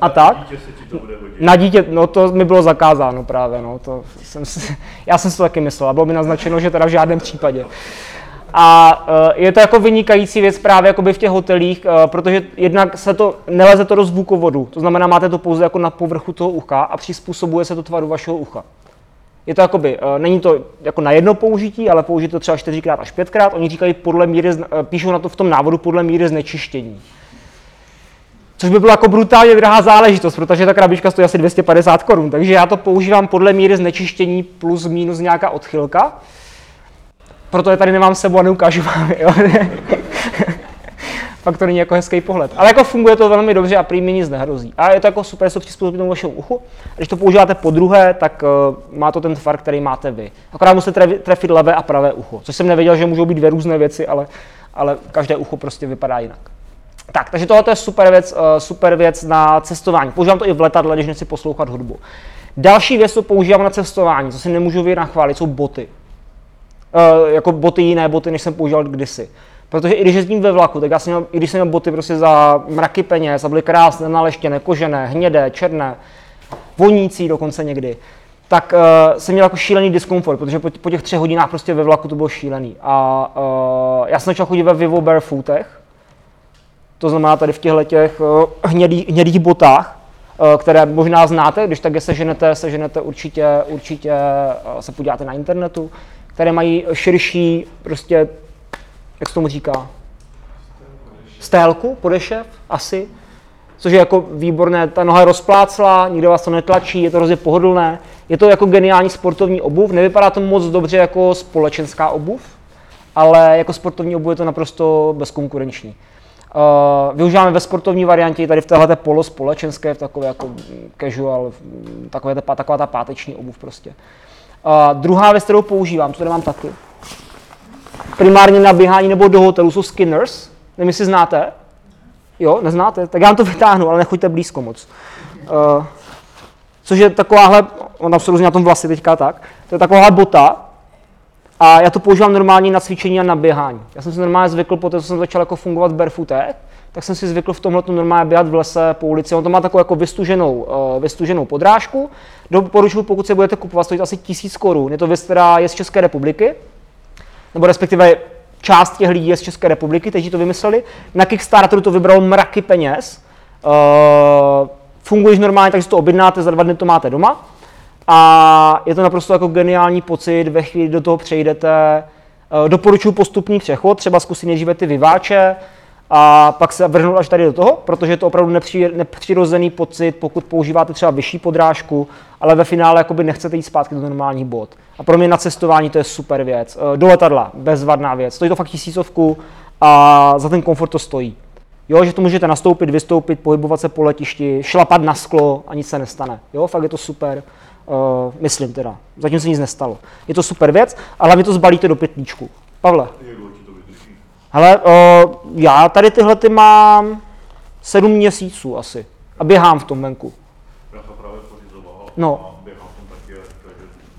a tak. Na dítě, no to mi bylo zakázáno právě, no, to jsem si, já jsem si to taky myslel a bylo mi naznačeno, že teda v žádném případě. A uh, je to jako vynikající věc právě jakoby v těch hotelích, uh, protože jednak se to, neleze to do zvukovodu, to znamená, máte to pouze jako na povrchu toho ucha a přizpůsobuje se to tvaru vašeho ucha. Je to jakoby, uh, není to jako na jedno použití, ale použít to třeba čtyřikrát až pětkrát. Oni říkají podle míry, píšou na to v tom návodu podle míry znečištění. Což by byla jako brutálně drahá záležitost, protože ta krabička stojí asi 250 korun, takže já to používám podle míry znečištění plus minus nějaká odchylka. Proto je tady nemám sebou a neukážu vám, jo. Fakt to není jako hezký pohled. Ale jako funguje to velmi dobře a prý mi nic nehrozí. A je to jako super, se přizpůsobí tomu vašemu uchu. A když to používáte po druhé, tak uh, má to ten tvar, který máte vy. Akorát musíte trefit levé a pravé ucho. Což jsem nevěděl, že můžou být dvě různé věci, ale, ale každé ucho prostě vypadá jinak. Tak, takže tohle je super věc, uh, super věc na cestování. Používám to i v letadle, když nechci poslouchat hudbu. Další věc, co používám na cestování, co si nemůžu vyjít nachválit, jsou boty. Uh, jako boty jiné boty, než jsem používal kdysi. Protože i když jezdím ve vlaku, tak já jsem měl, i když jsem měl boty prostě za mraky peněz a byly krásné, naleštěné, kožené, hnědé, černé, vonící dokonce někdy, tak uh, jsem měl jako šílený diskomfort, protože po, po těch třech hodinách prostě ve vlaku to bylo šílený. A uh, já jsem začal chodit ve Vivo Barefootech, to znamená tady v těchto těch uh, hnědý, hnědých botách, uh, které možná znáte, když tak je seženete, seženete určitě, určitě uh, se podíváte na internetu, které mají širší, prostě, jak se tomu říká, stélku, podešev, asi, což je jako výborné, ta noha je rozpláclá, nikdo vás to netlačí, je to hrozně pohodlné, je to jako geniální sportovní obuv, nevypadá to moc dobře jako společenská obuv, ale jako sportovní obuv je to naprosto bezkonkurenční. Uh, využíváme ve sportovní variantě tady v téhle polo společenské, v takové jako casual, takové ta, taková ta páteční obuv prostě. Uh, druhá věc, kterou používám, co tady mám taky, primárně na běhání nebo do hotelu, jsou skinners. Nevím, jestli znáte. Jo, neznáte? Tak já vám to vytáhnu, ale nechoďte blízko moc. Uh, což je takováhle, on tam se různě na tom vlasy teďka tak, to je taková bota, a já to používám normálně na cvičení a na běhání. Já jsem si normálně zvykl, po co jsem začal jako fungovat v barefootech, tak jsem si zvykl v tomhle normálně běhat v lese po ulici. On to má takovou jako vystuženou, uh, vystuženou podrážku. Doporučuji, pokud se budete kupovat, stojí to asi tisíc korun. Je to věc, která je z České republiky, nebo respektive část těch lidí je z České republiky, kteří to vymysleli. Na Kickstarteru to vybralo mraky peněz. Uh, funguje normálně, takže to objednáte, za dva dny to máte doma. A je to naprosto jako geniální pocit, ve chvíli do toho přejdete. Uh, doporučuji postupný přechod, třeba zkusit nejdříve ty vyváče, a pak se vrhnout až tady do toho, protože je to opravdu nepřirozený pocit, pokud používáte třeba vyšší podrážku, ale ve finále jakoby nechcete jít zpátky do normální bod. A pro mě na cestování to je super věc. Eh, do letadla, bezvadná věc. Stojí to fakt tisícovku a za ten komfort to stojí. Jo, že to můžete nastoupit, vystoupit, pohybovat se po letišti, šlapat na sklo a nic se nestane. Jo, fakt je to super. Uh, myslím teda. Zatím se nic nestalo. Je to super věc, ale hlavně to zbalíte do pytlíčku. Pavle. Ale uh, já tady tyhle ty mám sedm měsíců asi a běhám v tom venku. Já to právě pořizoval no. a běhám tam taky, že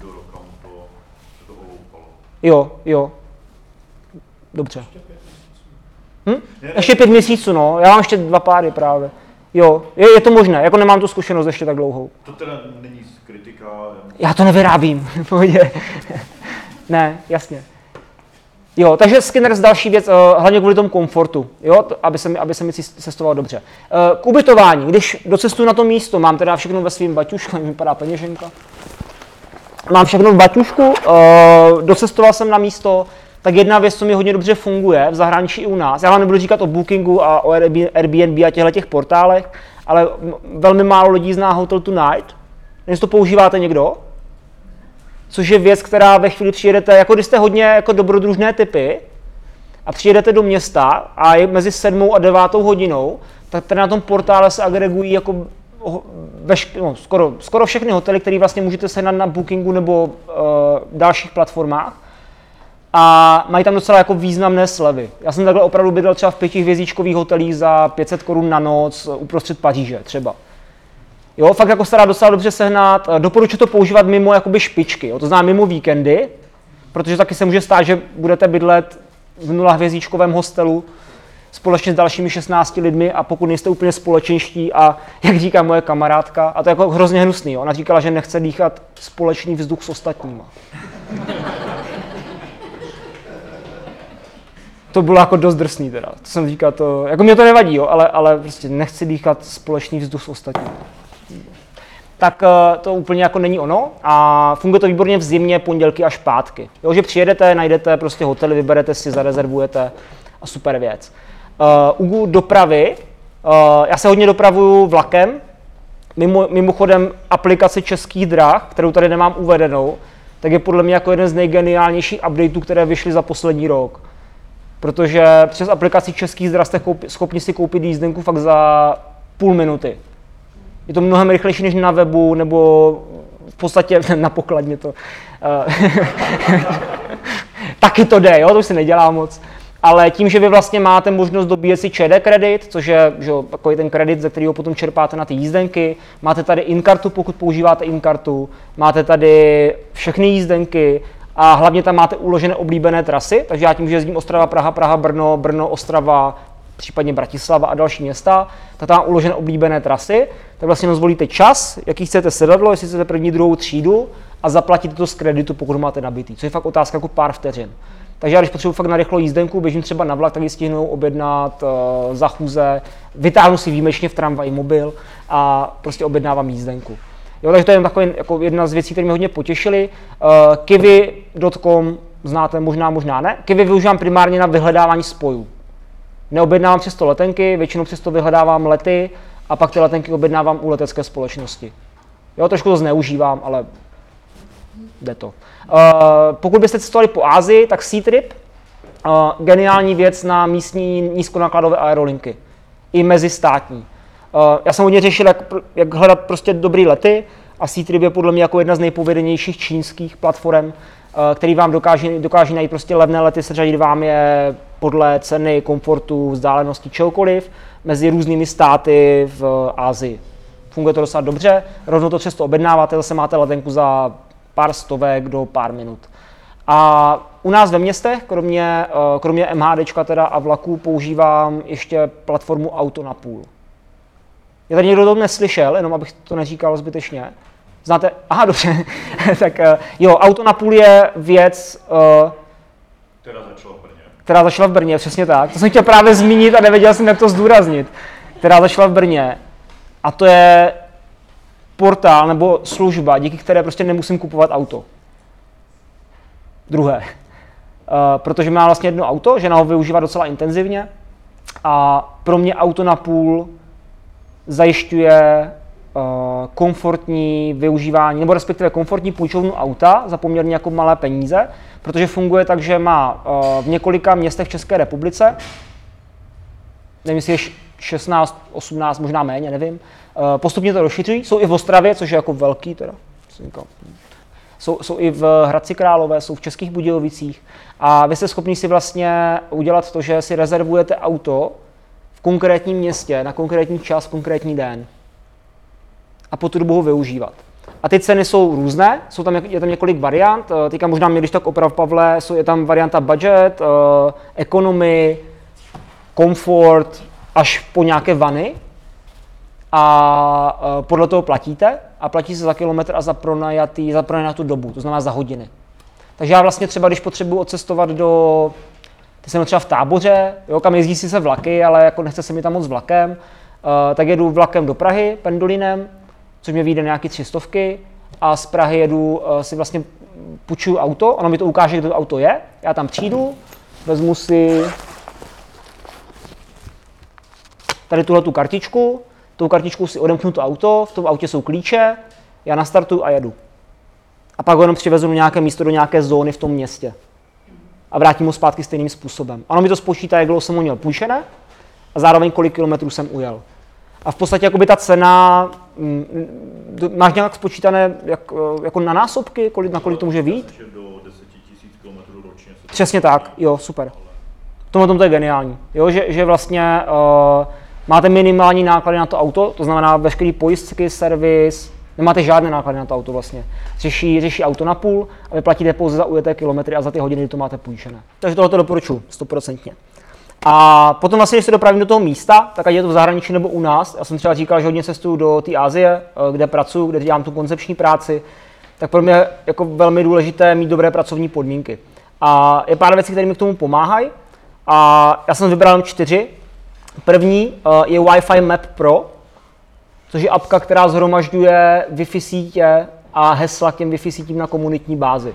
do roka to, to oloupalo. Jo, jo. Dobře. Hm? Ještě pět měsíců, no. Já mám ještě dva páry právě. Jo, je, je to možné, jako nemám tu zkušenost ještě tak dlouhou. To teda není kritika. Já to nevyrábím, pohodě. ne, jasně. Jo, takže Skinners další věc, uh, hlavně kvůli tomu komfortu, jo, aby, se mi, aby se mi cestoval dobře. Uh, k ubytování, když docestuju na to místo, mám teda všechno ve svém baťušku, mi vypadá peněženka. Mám všechno v baťušku, uh, docestoval jsem na místo, tak jedna věc, co mi hodně dobře funguje v zahraničí i u nás, já vám nebudu říkat o Bookingu a o Airbnb a těchto těch portálech, ale velmi málo lidí zná Hotel Tonight. Jestli to používáte někdo? Což je věc, která ve chvíli přijedete, jako když jste hodně jako dobrodružné typy a přijedete do města a je mezi 7 a 9 hodinou, tak tady na tom portále se agregují jako veš, no, skoro, skoro všechny hotely, které vlastně můžete sehnat na Bookingu nebo uh, dalších platformách. a mají tam docela jako významné slevy. Já jsem takhle opravdu bydlel třeba v pětihvězdičkových hotelích za 500 korun na noc uprostřed Paříže třeba. Jo, fakt jako se dá docela dobře sehnat. Doporučuji to používat mimo jakoby špičky, jo, to znamená mimo víkendy, protože taky se může stát, že budete bydlet v nula hvězdičkovém hostelu společně s dalšími 16 lidmi a pokud nejste úplně společenští a jak říká moje kamarádka, a to je jako hrozně hnusný, jo, ona říkala, že nechce dýchat společný vzduch s ostatníma. to bylo jako dost drsný teda. To jsem říkal, to, jako mě to nevadí, jo, ale, ale prostě nechci dýchat společný vzduch s ostatními. Tak eh, to úplně jako není ono a funguje to výborně v zimě, pondělky až pátky. Jo, že přijedete, najdete prostě hotely, vyberete si, zarezervujete a super věc. Uh, u dopravy, uh, já se hodně dopravuju vlakem, Mimo, mimochodem aplikace českých drah, kterou tady nemám uvedenou, tak je podle mě jako jeden z nejgeniálnějších updateů, které vyšly za poslední rok protože přes aplikaci českých zdra jste koupi, schopni si koupit jízdenku fakt za půl minuty. Je to mnohem rychlejší než na webu, nebo v podstatě na pokladně to. Eh, taky to jde, jo, to už se nedělá moc. Ale tím, že vy vlastně máte možnost dobíjet si ČD kredit, což je že, takový ten kredit, ze kterého potom čerpáte na ty jízdenky, máte tady inkartu, pokud používáte inkartu, máte tady všechny jízdenky, a hlavně tam máte uložené oblíbené trasy, takže já tím, že jezdím Ostrava, Praha, Praha, Brno, Brno, Ostrava, případně Bratislava a další města, tak tam uložené oblíbené trasy, tak vlastně zvolíte čas, jaký chcete sedadlo, jestli chcete první, druhou třídu a zaplatíte to z kreditu, pokud máte nabitý, což je fakt otázka jako pár vteřin. Takže já když potřebuji fakt na rychlou jízdenku, běžím třeba na vlak, tak ji stihnu objednat uh, za chůze, vytáhnu si výjimečně v tramvaji mobil a prostě objednávám jízdenku. Jo, takže to je takový, jako jedna z věcí, které mě hodně potěšily. Uh, Kiwi.com znáte možná, možná ne. Kiwi využívám primárně na vyhledávání spojů. Neobjednávám přesto letenky, většinou přesto vyhledávám lety a pak ty letenky objednávám u letecké společnosti. Jo, trošku to zneužívám, ale jde to. Uh, pokud byste cestovali po Ázii, tak Seatrip, uh, geniální věc na místní nízkonákladové aerolinky. I mezistátní. Uh, já jsem hodně řešil, jak, jak hledat prostě dobrý lety a Seatrip je podle mě jako jedna z nejpovedenějších čínských platform, který vám dokáže, dokáže najít prostě levné lety, seřadit vám je podle ceny, komfortu, vzdálenosti, čehokoliv mezi různými státy v Ázii. Funguje to docela dobře, rovnou to přesto objednáváte, zase máte letenku za pár stovek do pár minut. A u nás ve městech, kromě, uh, kromě MHD teda a vlaků, používám ještě platformu Auto na půl. Je tady někdo to neslyšel, jenom abych to neříkal zbytečně. Znáte? Aha, dobře. tak uh, jo, auto na půl je věc, uh, která začala v Brně. Která začala v Brně, přesně tak. To jsem chtěl právě zmínit a nevěděl jsem, jak to zdůraznit. Která začala v Brně. A to je portál nebo služba, díky které prostě nemusím kupovat auto. Druhé. Uh, protože má vlastně jedno auto, žena ho využívá docela intenzivně a pro mě auto na půl zajišťuje komfortní využívání, nebo respektive komfortní půjčovnu auta za poměrně jako malé peníze, protože funguje tak, že má uh, v několika městech v České republice, nevím, jestli je 16, 18, možná méně, nevím, uh, postupně to rozšiřují, jsou i v Ostravě, což je jako velký teda, jsou, jsou i v Hradci Králové, jsou v Českých Budějovicích. A vy jste schopni si vlastně udělat to, že si rezervujete auto v konkrétním městě, na konkrétní čas, konkrétní den. A po tu dobu ho využívat. A ty ceny jsou různé, jsou tam, je tam několik variant. Eh, teďka možná mě, když tak oprav Pavle, jsou, je tam varianta budget, uh, economy, comfort, až po nějaké vany. A uh, podle toho platíte a platí se za kilometr a za, pronajatý, za pronajatou dobu, to znamená za hodiny. Takže já vlastně třeba, když potřebuji odcestovat do Teď jsem třeba v táboře, jo, kam jezdí si se vlaky, ale jako nechce se mi tam moc vlakem, tak jedu vlakem do Prahy, pendolinem, což mě vyjde nějaký tři stovky a z Prahy jedu uh, si vlastně půjčuju auto, ono mi to ukáže, kde to auto je, já tam přijdu, vezmu si tady tuhle tu kartičku, tou kartičkou si odemknu to auto, v tom autě jsou klíče, já nastartuju a jedu. A pak ho jenom přivezu do nějaké místo, do nějaké zóny v tom městě a vrátím ho zpátky stejným způsobem. Ono mi to spočítá, jak dlouho jsem ho měl půjčené a zároveň kolik kilometrů jsem ujel. A v podstatě jakoby ta cena, mm, mm, máš nějak spočítané jak, eh, jako na násobky, kolik, na kolik to může být? do 10 000 km ročně se Přesně tak, jo, super. V tomhle tom to je geniální, jo, že, že vlastně uh, máte minimální náklady na to auto, to znamená veškerý pojistky, servis, nemáte žádné náklady na to auto vlastně. Řeší, řeší auto na půl a vy platíte pouze za ujeté kilometry a za ty hodiny, kdy to máte půjčené. Takže tohle to doporučuji, stoprocentně. A potom vlastně, když se dopravím do toho místa, tak ať je to v zahraničí nebo u nás, já jsem třeba říkal, že hodně cestuju do té Asie, eh, kde pracuji, kde dělám tu koncepční práci, tak pro mě jako velmi důležité mít dobré pracovní podmínky. A je pár věcí, které mi k tomu pomáhají. A já jsem vybral čtyři. První uh, je Wi-Fi Map Pro, což je apka, která zhromažďuje Wi-Fi sítě a hesla k těm Wi-Fi sítím na komunitní bázi.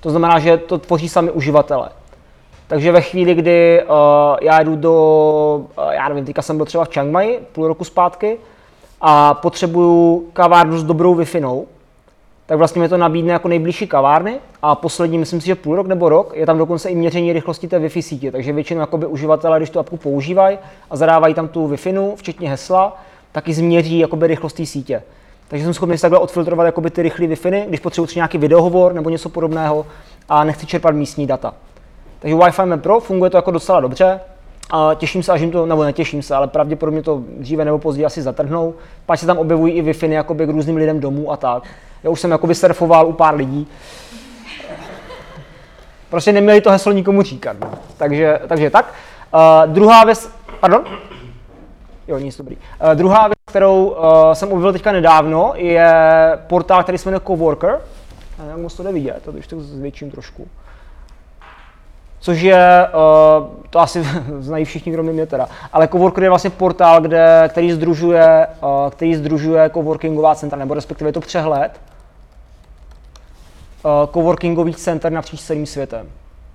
To znamená, že to tvoří sami uživatelé. Takže ve chvíli, kdy uh, já jdu do, uh, já nevím, teďka jsem byl třeba v Chiang Mai půl roku zpátky a potřebuju kavárnu s dobrou wi tak vlastně mi to nabídne jako nejbližší kavárny a poslední, myslím si, že půl rok nebo rok, je tam dokonce i měření rychlosti té Wi-Fi sítě, takže většinou jakoby uživatelé, když tu apku používají a zadávají tam tu Wi-Fi, včetně hesla, tak i změří jakoby rychlost té sítě. Takže jsem schopný takhle odfiltrovat jakoby ty rychlé Wi-Fi, když potřebuji nějaký videohovor nebo něco podobného a nechci čerpat místní data. Takže Wi-Fi Map Pro funguje to jako docela dobře. A těším se, až jim to, nebo netěším se, ale pravděpodobně to dříve nebo později asi zatrhnou. Pak se tam objevují i Wi-Fi k různým lidem domů a tak. Já už jsem jakoby surfoval u pár lidí. Prostě neměli to heslo nikomu říkat. No. Takže, takže tak. Uh, druhá věc, pardon? Jo, nic dobrý. Uh, druhá věc, kterou uh, jsem objevil teďka nedávno, je portál, který se jmenuje Coworker. Já nevím, to jde vidět, to když to zvětším trošku což je, uh, to asi znají všichni, kromě mě teda, ale Coworker je vlastně portál, kde, který združuje, uh, který združuje coworkingová centra, nebo respektive je to přehled uh, coworkingových center napříč celým světem.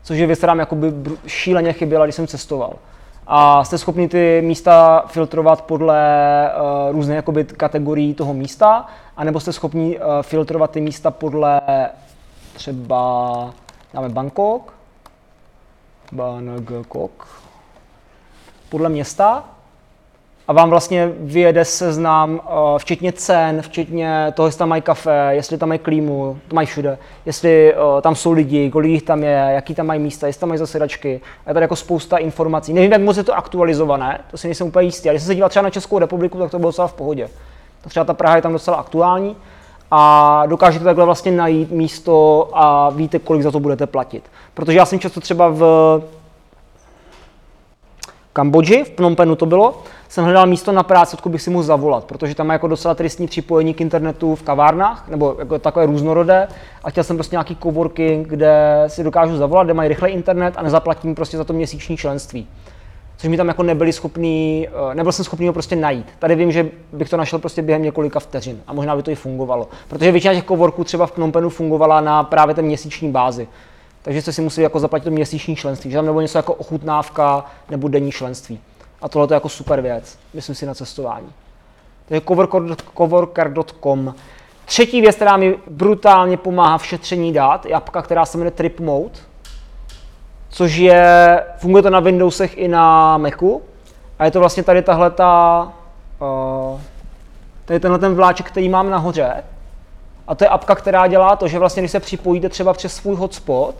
Což je věc, která mi jakoby šíleně chyběla, když jsem cestoval. A jste schopni ty místa filtrovat podle uh, různých jakoby, kategorií toho místa, anebo jste schopni uh, filtrovat ty místa podle třeba, dáme Bangkok, Bangkok, podle města a vám vlastně vyjede seznam, uh, včetně cen, včetně toho, jestli tam mají kafe, jestli tam mají klímu, to mají všude, jestli uh, tam jsou lidi, kolik jich tam je, jaký tam mají místa, jestli tam mají zasedačky. A je tady jako spousta informací. Nevím, jak moc je to aktualizované, to si nejsem úplně jistý, ale když jsem se díval třeba na Českou republiku, tak to bylo docela v pohodě. Třeba ta Praha je tam docela aktuální a dokážete takhle vlastně najít místo a víte, kolik za to budete platit. Protože já jsem často třeba v Kambodži, v Phnom Penhu to bylo, jsem hledal místo na práci, odkud bych si mohl zavolat, protože tam má jako docela tristní připojení k internetu v kavárnách, nebo jako takové různorodé. A chtěl jsem prostě nějaký coworking, kde si dokážu zavolat, kde mají rychlej internet a nezaplatím prostě za to měsíční členství. Což mi tam jako nebyli schopný, eh, nebyl jsem schopný ho prostě najít. Tady vím, že bych to našel prostě během několika vteřin a možná by to i fungovalo. Protože většina těch coworků třeba v Phnom Penhu fungovala na právě té měsíční bázi. Takže jste si museli jako zaplatit to měsíční členství, že tam nebo něco jako ochutnávka nebo denní členství. A tohle je jako super věc, myslím si na cestování. Takže coworker.com. Třetí věc, která mi brutálně pomáhá v šetření dát, je apka, která se jmenuje Trip Mode, což je, funguje to na Windowsech i na Macu. A je to vlastně tady tahle ta, uh, tady tenhle ten vláček, který mám nahoře. A to je apka, která dělá to, že vlastně, když se připojíte třeba přes svůj hotspot,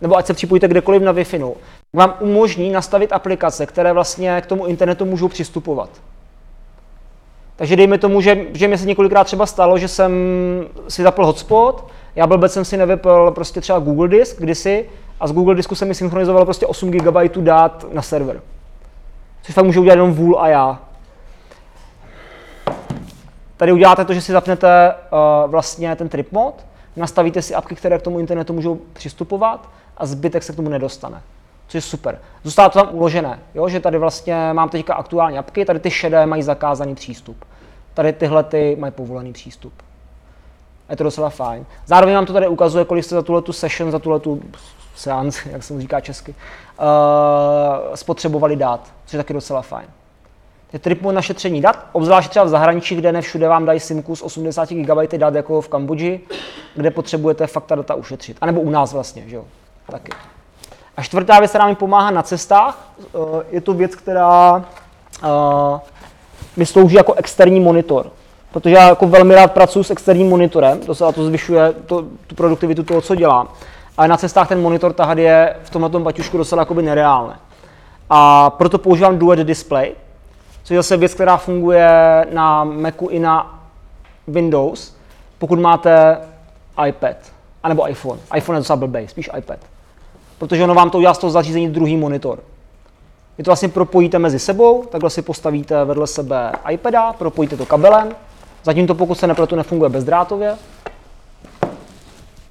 nebo ať se připojíte kdekoliv na Wi-Fi, vám umožní nastavit aplikace, které vlastně k tomu internetu můžou přistupovat. Takže dejme tomu, že, že mi se několikrát třeba stalo, že jsem si zapl hotspot, já byl jsem si nevypl prostě třeba Google Disk kdysi a z Google Disku se mi synchronizovalo prostě 8 GB dát na server. Což fakt může udělat jenom vůl a já. Tady uděláte to, že si zapnete uh, vlastně ten trip mod, nastavíte si apky, které k tomu internetu můžou přistupovat a zbytek se k tomu nedostane. Což je super. Zůstává to tam uložené, jo? že tady vlastně mám teďka aktuální apky, tady ty šedé mají zakázaný přístup. Tady tyhle ty mají povolený přístup. Je to docela fajn. Zároveň vám to tady ukazuje, kolik jste za tuhle tu session, za tuhle tu seance, jak se říká česky, uh, spotřebovali dát, což je taky docela fajn. Je trip na šetření dat, obzvlášť třeba v zahraničí, kde ne všude vám dají simku s 80 GB dat jako v Kambodži, kde potřebujete fakt ta data ušetřit. A nebo u nás vlastně, že jo, taky. A čtvrtá věc, která mi pomáhá na cestách, eh, je to věc, která eh, mi slouží jako externí monitor. Protože já jako velmi rád pracuji s externím monitorem, to se to zvyšuje to, tu produktivitu toho, co dělám. Ale na cestách ten monitor tahat je v tomhle baťušku docela jakoby nereálné. A proto používám Duet Display, což je zase věc, která funguje na Macu i na Windows, pokud máte iPad, anebo iPhone. iPhone je docela blbej, spíš iPad. Protože ono vám to udělá z toho zařízení druhý monitor. Vy to vlastně propojíte mezi sebou, takhle si postavíte vedle sebe iPada, propojíte to kabelem, zatím to pokud se nepletu nefunguje bezdrátově,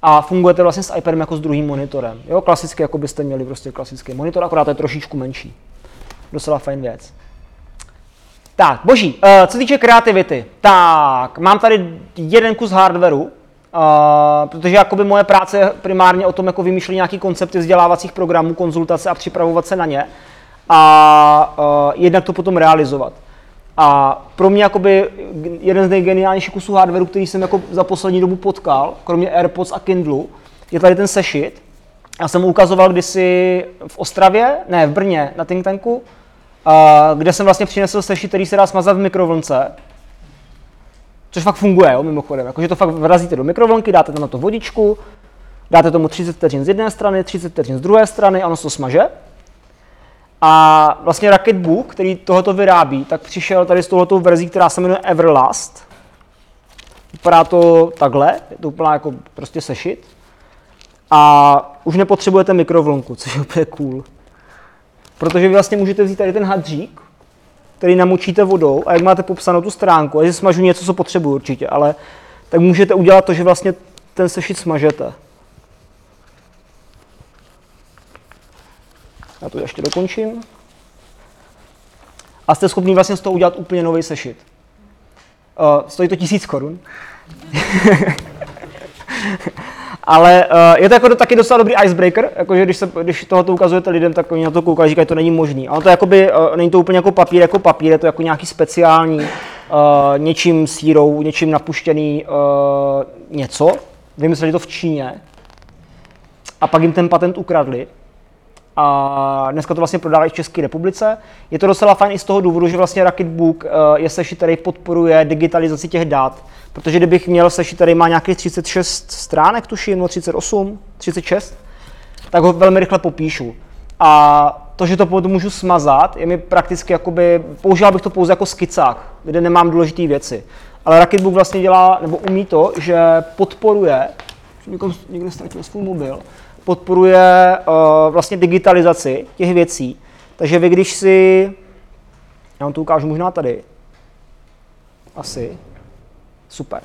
a fungujete vlastně s iPadem jako s druhým monitorem. Jo, klasicky, jako byste měli prostě klasický monitor, akorát je trošičku menší. Docela fajn věc. Tak, boží, uh, co týče kreativity, tak mám tady jeden kus hardwareu, uh, protože jakoby moje práce je primárně o tom jako vymýšlet nějaký koncepty vzdělávacích programů, konzultace a připravovat se na ně a uh, jednak to potom realizovat. A pro mě jakoby jeden z nejgeniálnějších kusů hardwareu, který jsem jako za poslední dobu potkal, kromě AirPods a Kindlu, je tady ten sešit. Já jsem ukazoval kdysi v Ostravě, ne, v Brně, na think tanku, a kde jsem vlastně přinesl sešit, který se dá smazat v mikrovlnce. Což fakt funguje, jo, mimochodem. Jakože to fakt vrazíte do mikrovlnky, dáte tam na to vodičku, dáte tomu 30 vteřin z jedné strany, 30 vteřin z druhé strany a ono se to smaže. A vlastně Rocketbook, který tohoto vyrábí, tak přišel tady s touhletou verzí, která se jmenuje Everlast. Vypadá to takhle, je to úplně jako prostě sešit. A už nepotřebujete mikrovlnku, což je úplně cool. Protože vy vlastně můžete vzít tady ten hadřík, který namočíte vodou a jak máte popsanou tu stránku, a že smažu něco, co potřebuji určitě, ale tak můžete udělat to, že vlastně ten sešit smažete. Já to ještě dokončím. A jste schopni vlastně z toho udělat úplně nový sešit. Uh, stojí to tisíc korun. Ale uh, je to jako taky docela dobrý icebreaker, jakože když, se, když tohoto ukazujete lidem, tak oni na to koukají, říkají, to není možný. Ale to jakoby, uh, není to úplně jako papír, jako papír, je to jako nějaký speciální, uh, něčím sírou, něčím napuštěný uh, něco. Vymysleli to v Číně. A pak jim ten patent ukradli a dneska to vlastně prodávají v České republice. Je to docela fajn i z toho důvodu, že vlastně Rocketbook je sešit, který podporuje digitalizaci těch dat, protože kdybych měl sešit, který má nějakých 36 stránek, tuším, no 38, 36, tak ho velmi rychle popíšu. A to, že to potom můžu smazat, je mi prakticky jakoby, používal bych to pouze jako skicák, kde nemám důležité věci. Ale Rocketbook vlastně dělá, nebo umí to, že podporuje, někdo, někdo ztratil svůj mobil, podporuje uh, vlastně digitalizaci těch věcí. Takže vy, když si, já vám to ukážu možná tady, asi, super.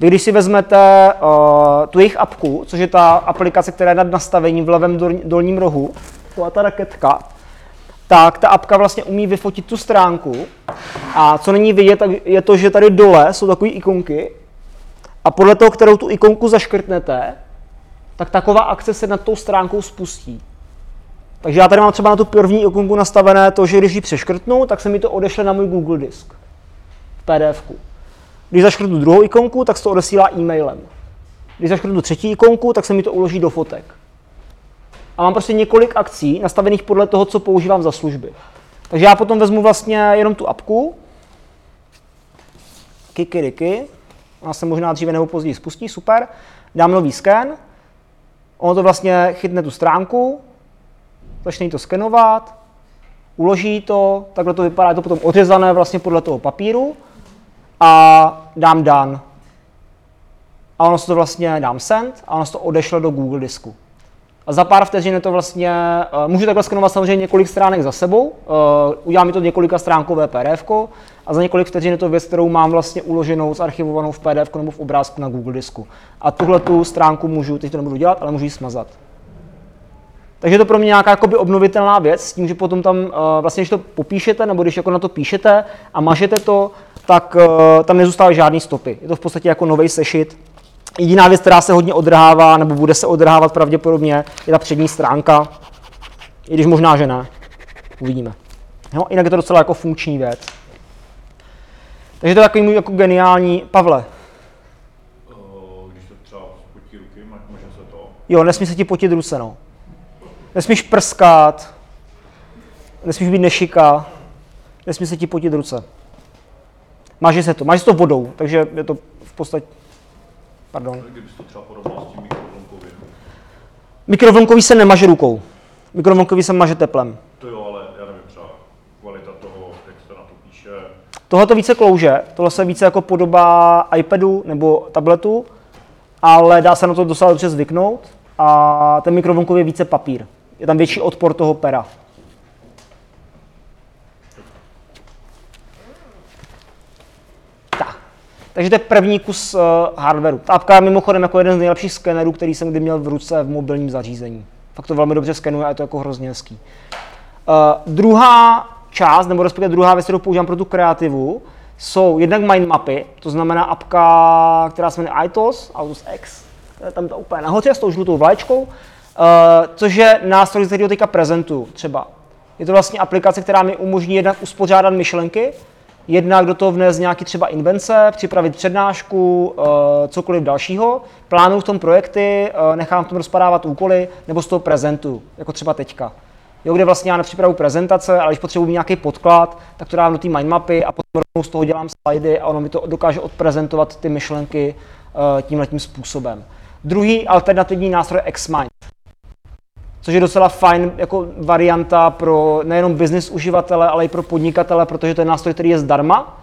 Vy, když si vezmete uh, tu jejich apku, což je ta aplikace, která je nad nastavením v levém dolním rohu, to ta raketka, tak ta apka vlastně umí vyfotit tu stránku. A co není vidět, je to, že tady dole jsou takové ikonky. A podle toho, kterou tu ikonku zaškrtnete, tak taková akce se nad tou stránkou spustí. Takže já tady mám třeba na tu první ikonku nastavené to, že když ji přeškrtnu, tak se mi to odešle na můj Google disk v PDF. -ku. Když zaškrtnu druhou ikonku, tak se to odesílá e-mailem. Když zaškrtnu třetí ikonku, tak se mi to uloží do fotek. A mám prostě několik akcí nastavených podle toho, co používám za služby. Takže já potom vezmu vlastně jenom tu apku, kikiriky, ona se možná dříve nebo později spustí, super, dám nový scan, ono to vlastně chytne tu stránku, začne to skenovat, uloží to, takhle to vypadá, je to potom odřezané vlastně podle toho papíru a dám done. A ono se to vlastně dám send a ono se to odešle do Google disku. A za pár vteřin je to vlastně, uh, můžu takhle skenovat samozřejmě několik stránek za sebou, uh, udělá mi to několika stránkové PDF a za několik vteřin je to věc, kterou mám vlastně uloženou, zarchivovanou v PDF nebo v obrázku na Google disku. A tuhle tu stránku můžu, teď to nebudu dělat, ale můžu ji smazat. Takže je to pro mě nějaká jakoby obnovitelná věc, s tím, že potom tam, uh, vlastně, když to popíšete, nebo když jako na to píšete a mažete to, tak uh, tam nezůstávají žádný stopy. Je to v podstatě jako nový sešit, Jediná věc, která se hodně odrhává, nebo bude se odrhávat pravděpodobně, je ta přední stránka. I když možná, že ne. Uvidíme. Jo? Jinak je to docela jako funkční věc. Takže to je takový můj jako geniální... Pavle. Když to třeba potí ruky, může se to? Jo, nesmí se ti potit ruce, no. Nesmíš prskat, nesmíš být nešika, nesmí se ti potit ruce. Máže se to, máže se to vodou, takže je to v podstatě Pardon. Kdybys to třeba porovnal s tím mikrovlnkovým? Mikrovlnkový se nemaže rukou. Mikrovlnkový se maže teplem. To jo, ale já nevím, třeba kvalita toho, jak se na to píše. Tohle to více klouže, tohle se více jako podobá iPadu nebo tabletu, ale dá se na to docela dobře zvyknout a ten mikrovlnkový je více papír. Je tam větší odpor toho pera. Tak. Takže to je první kus uh, hardwareu. Ta apka je mimochodem jako jeden z nejlepších skenerů, který jsem kdy měl v ruce v mobilním zařízení. Fakt to velmi dobře skenuje a je to jako hrozně hezký. Uh, druhá část, nebo respektive druhá věc, kterou používám pro tu kreativu, jsou jednak mindmapy, to znamená apka, která se jmenuje ITOS, Autos X, je tam to úplně nahoře s tou žlutou vlaječkou, uh, což je nástroj, který ho teďka prezentuju třeba. Je to vlastně aplikace, která mi umožní jednak uspořádat myšlenky, jednak do toho vnést nějaký třeba invence, připravit přednášku, uh, cokoliv dalšího, plánuju v tom projekty, uh, nechám v tom rozpadávat úkoly, nebo z toho prezentu, jako třeba teďka. Jo, kde vlastně já nepřipravu prezentace, ale když potřebuji nějaký podklad, tak to dám do té mindmapy a potom z toho dělám slajdy a ono mi to dokáže odprezentovat ty myšlenky uh, tímhletím způsobem. Druhý alternativní nástroj je Xmind, což je docela fajn jako varianta pro nejenom business uživatele, ale i pro podnikatele, protože to je nástroj, který je zdarma.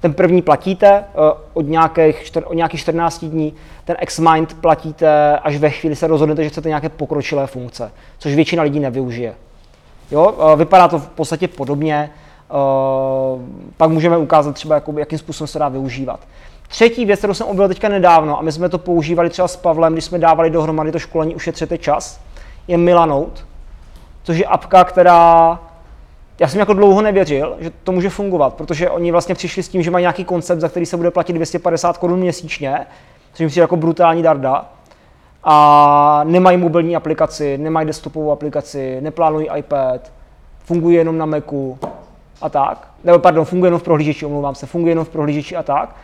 Ten první platíte uh, od nějakých, od nějakých 14 dní, ten Xmind platíte až ve chvíli se rozhodnete, že chcete nějaké pokročilé funkce, což většina lidí nevyužije. Jo, uh, vypadá to v podstatě podobně, uh, pak můžeme ukázat třeba, jakým způsobem se dá využívat. Třetí věc, kterou jsem objevil teďka nedávno, a my jsme to používali třeba s Pavlem, když jsme dávali dohromady to školení Ušetřete čas, je Milanote, což je apka, která já jsem jako dlouho nevěřil, že to může fungovat, protože oni vlastně přišli s tím, že mají nějaký koncept, za který se bude platit 250 korun měsíčně, což mi přijde jako brutální darda. A nemají mobilní aplikaci, nemají desktopovou aplikaci, neplánují iPad, funguje jenom na Macu a tak. Nebo pardon, funguje jenom v prohlížeči, omlouvám se, funguje jenom v prohlížeči a tak.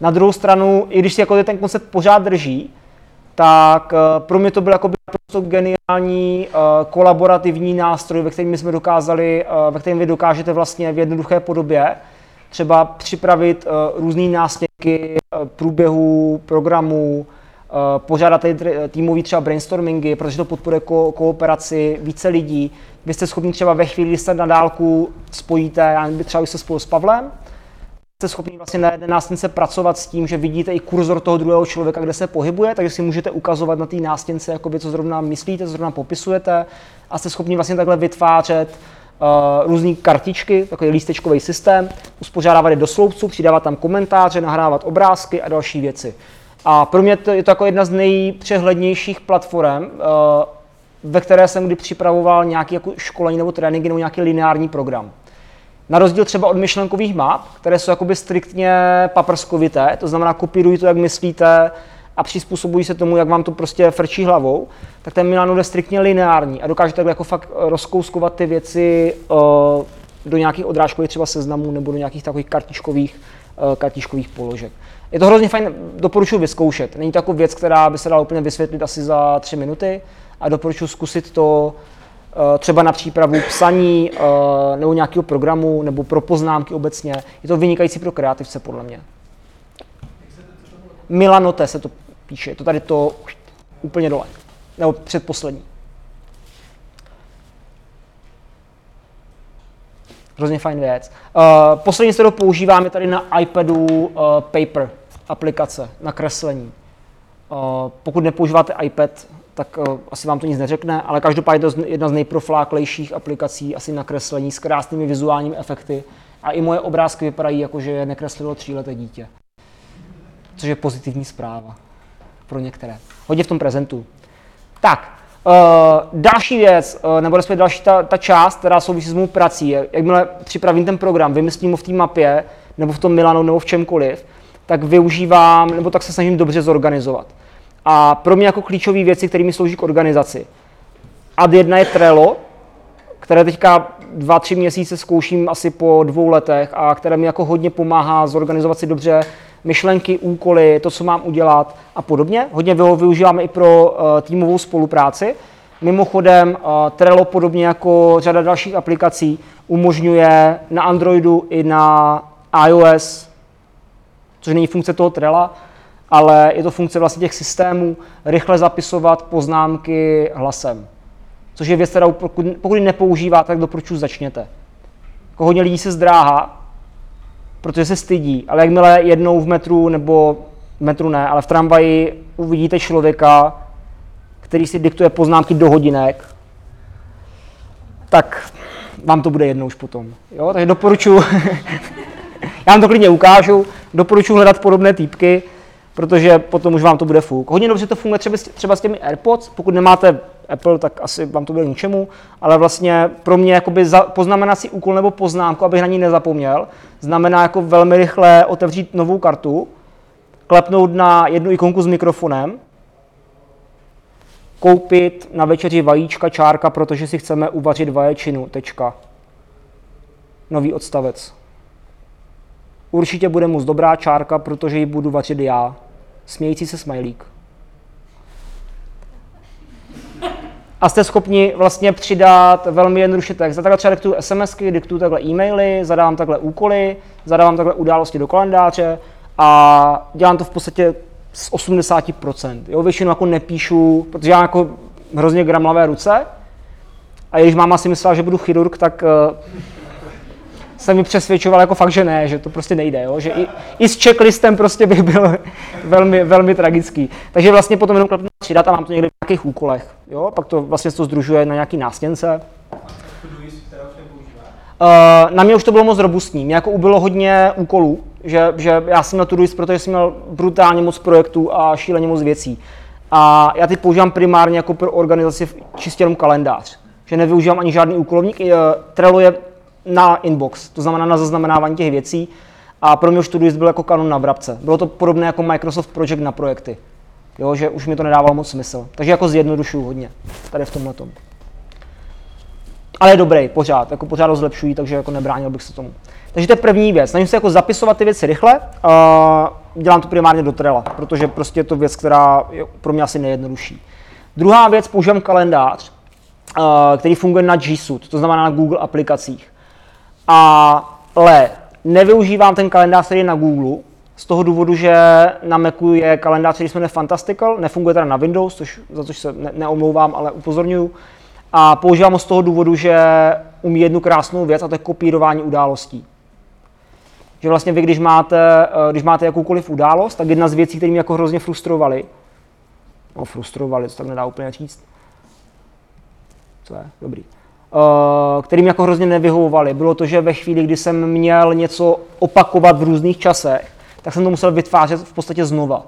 Na druhou stranu, i když si jako ten koncept pořád drží, tak eh, pro mě to byl jako naprosto geniální uh, kolaborativní nástroj, ve kterém jsme dokázali, uh, ve kterém vy dokážete vlastně v jednoduché podobě třeba připravit uh, různé nástěnky průběhu programů, požádat týmový třeba brainstormingy, protože to podporuje ko- kooperaci více lidí. Vy jste schopni třeba ve chvíli, kdy se na dálku spojíte, já nevím, třeba se spolu s Pavlem, jste schopni vlastně na jedné nástěnce pracovat s tím, že vidíte i kurzor toho druhého člověka, kde se pohybuje, takže si můžete ukazovat na té nástěnce, jakoby, co zrovna myslíte, co zrovna popisujete a jste schopni vlastně takhle vytvářet uh, různé kartičky, takový lístečkový systém, uspořádávat je do sloupců, přidávat tam komentáře, nahrávat obrázky a další věci. A pro mě to je to jako jedna z nejpřehlednějších platform, uh, ve které jsem kdy připravoval nějaké jako školení nebo tréninky nebo nějaký lineární program. Na rozdíl třeba od myšlenkových map, které jsou jakoby striktně paprskovité, to znamená kopírují to, jak myslíte a přizpůsobují se tomu, jak vám to prostě frčí hlavou, tak ten Milano je striktně lineární a dokáže takhle jako fakt rozkouskovat ty věci uh, do nějakých odrážkových třeba seznamů nebo do nějakých takových kartičkových, uh, kartičkových položek. Je to hrozně fajn, doporučuji vyzkoušet. Není to jako věc, která by se dala úplně vysvětlit asi za tři minuty a doporučuji zkusit to Eh, třeba na přípravu psaní eh, nebo nějakého programu nebo pro poznámky obecně. Je to vynikající pro kreativce, podle mě. Milanote se to píše, je to tady to úplně dole, nebo předposlední. Hrozně fajn věc. Uh, poslední, kterou používám, je tady na iPadu Paper aplikace na kreslení. Pokud nepoužíváte iPad, tak uh, asi vám to nic neřekne, ale každopádně to je jedna z nejprofláklejších aplikací asi na kreslení s krásnými vizuálními efekty. A i moje obrázky vypadají jako, že je nekreslilo tříleté dítě. Což je pozitivní zpráva pro některé. Hodně v tom prezentu. Tak, uh, další věc, uh, nebo respektive další ta, ta část, která souvisí s mou prací, je, jakmile připravím ten program, vymyslím ho v té mapě, nebo v tom Milanu, nebo v čemkoliv, tak využívám, nebo tak se snažím dobře zorganizovat. A pro mě jako klíčové věci, kterými slouží k organizaci. Ad jedna je Trello, které teďka dva, tři měsíce zkouším asi po dvou letech a které mi jako hodně pomáhá zorganizovat si dobře myšlenky, úkoly, to, co mám udělat a podobně. Hodně ho využíváme i pro uh, týmovou spolupráci. Mimochodem, uh, Trello podobně jako řada dalších aplikací umožňuje na Androidu i na iOS, což není funkce toho Trella, ale je to funkce vlastně těch systémů rychle zapisovat poznámky hlasem. Což je věc, kterou pokud, pokud nepoužíváte, tak doporučuji začněte. Jako hodně lidí se zdráhá, protože se stydí, ale jakmile jednou v metru, nebo v metru ne, ale v tramvaji uvidíte člověka, který si diktuje poznámky do hodinek, tak vám to bude jednou už potom. Jo? Takže doporučuji, já vám to klidně ukážu, doporučuji hledat podobné týpky, protože potom už vám to bude fuk. Hodně dobře to funguje třeba, s- třeba s těmi AirPods, pokud nemáte Apple, tak asi vám to bude ničemu, ale vlastně pro mě jakoby za, poznamenat si úkol nebo poznámku, abych na ní nezapomněl, znamená jako velmi rychle otevřít novou kartu, klepnout na jednu ikonku s mikrofonem, koupit na večeři vajíčka čárka, protože si chceme uvařit vaječinu, tečka. Nový odstavec. Určitě bude moc dobrá čárka, protože ji budu vařit já. Smějící se smajlík. A jste schopni vlastně přidat velmi jednoduše text. Já takhle třeba diktuju SMSky, diktuju takhle e-maily, zadávám takhle úkoly, zadávám takhle události do kalendáře a dělám to v podstatě z 80%. Jo, většinou jako nepíšu, protože já jako hrozně gramlavé ruce a když máma si myslela, že budu chirurg, tak uh, jsem mi přesvědčoval jako fakt, že ne, že to prostě nejde, jo? že i, i s checklistem prostě bych byl velmi, velmi tragický. Takže vlastně potom jenom klepnu na tři data, mám to někde v nějakých úkolech, jo? pak to vlastně to združuje na nějaký nástěnce. Uh, na mě už to bylo moc robustní, mě jako ubylo hodně úkolů, že, že já jsem měl Todoist, protože jsem měl brutálně moc projektů a šíleně moc věcí. A já teď používám primárně jako pro organizaci čistě jenom kalendář, že nevyužívám ani žádný úkolovník. Uh, Trello je na inbox, to znamená na zaznamenávání těch věcí. A pro mě už Todoist byl jako kanon na vrabce. Bylo to podobné jako Microsoft Project na projekty. Jo, že už mi to nedávalo moc smysl. Takže jako zjednodušuju hodně tady v tomhle tom. Ale je dobrý, pořád, jako pořád ho zlepšují, takže jako nebránil bych se tomu. Takže to je první věc. Snažím se jako zapisovat ty věci rychle. Uh, dělám to primárně do Trella, protože prostě je to věc, která je pro mě asi nejjednodušší. Druhá věc, používám kalendář, uh, který funguje na G Suite, to znamená na Google aplikacích. Ale nevyužívám ten kalendář, který je na Google, z toho důvodu, že na Macu je kalendář, který se jmenuje Fantastical, nefunguje teda na Windows, což, za což se ne, neomlouvám, ale upozorňuju. A používám ho z toho důvodu, že umí jednu krásnou věc, a to je kopírování událostí. Že vlastně vy, když máte, eh, když máte jakoukoliv událost, tak jedna z věcí, které mě jako hrozně frustrovaly, no frustrovali, to tak nedá úplně říct, co je, dobrý, který mě jako hrozně nevyhovovaly, bylo to, že ve chvíli, kdy jsem měl něco opakovat v různých časech, tak jsem to musel vytvářet v podstatě znova.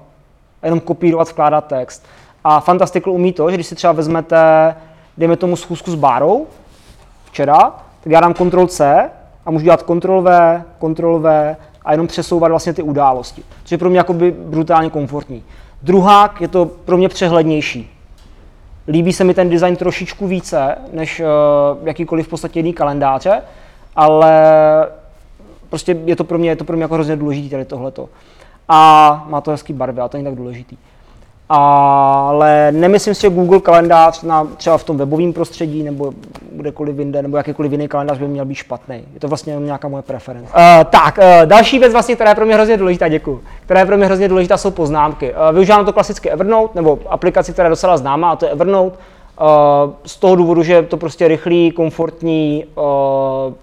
A jenom kopírovat, vkládat text. A Fantastical umí to, že když si třeba vezmete, dejme tomu schůzku s Bárou, včera, tak já dám Ctrl C a můžu dělat Ctrl V, Ctrl V a jenom přesouvat vlastně ty události. Což je pro mě jakoby brutálně komfortní. Druhák je to pro mě přehlednější. Líbí se mi ten design trošičku více, než uh, jakýkoliv v podstatě jiný kalendáře, ale prostě je to pro mě, je to pro mě jako hrozně důležité tady tohleto. A má to hezký barvy, a to není tak důležitý. Ale nemyslím si, že Google kalendář na, třeba v tom webovém prostředí nebo kdekoliv jinde, nebo jakýkoliv jiný kalendář by měl být špatný. Je to vlastně jenom nějaká moje preference. Uh, tak, uh, další věc, vlastně, která je pro mě hrozně důležitá, děkuji, která je pro mě hrozně důležitá, jsou poznámky. Uh, využívám to klasicky Evernote, nebo aplikaci, která je docela známá, a to je Evernote. Uh, z toho důvodu, že je to prostě rychlý, komfortní, uh,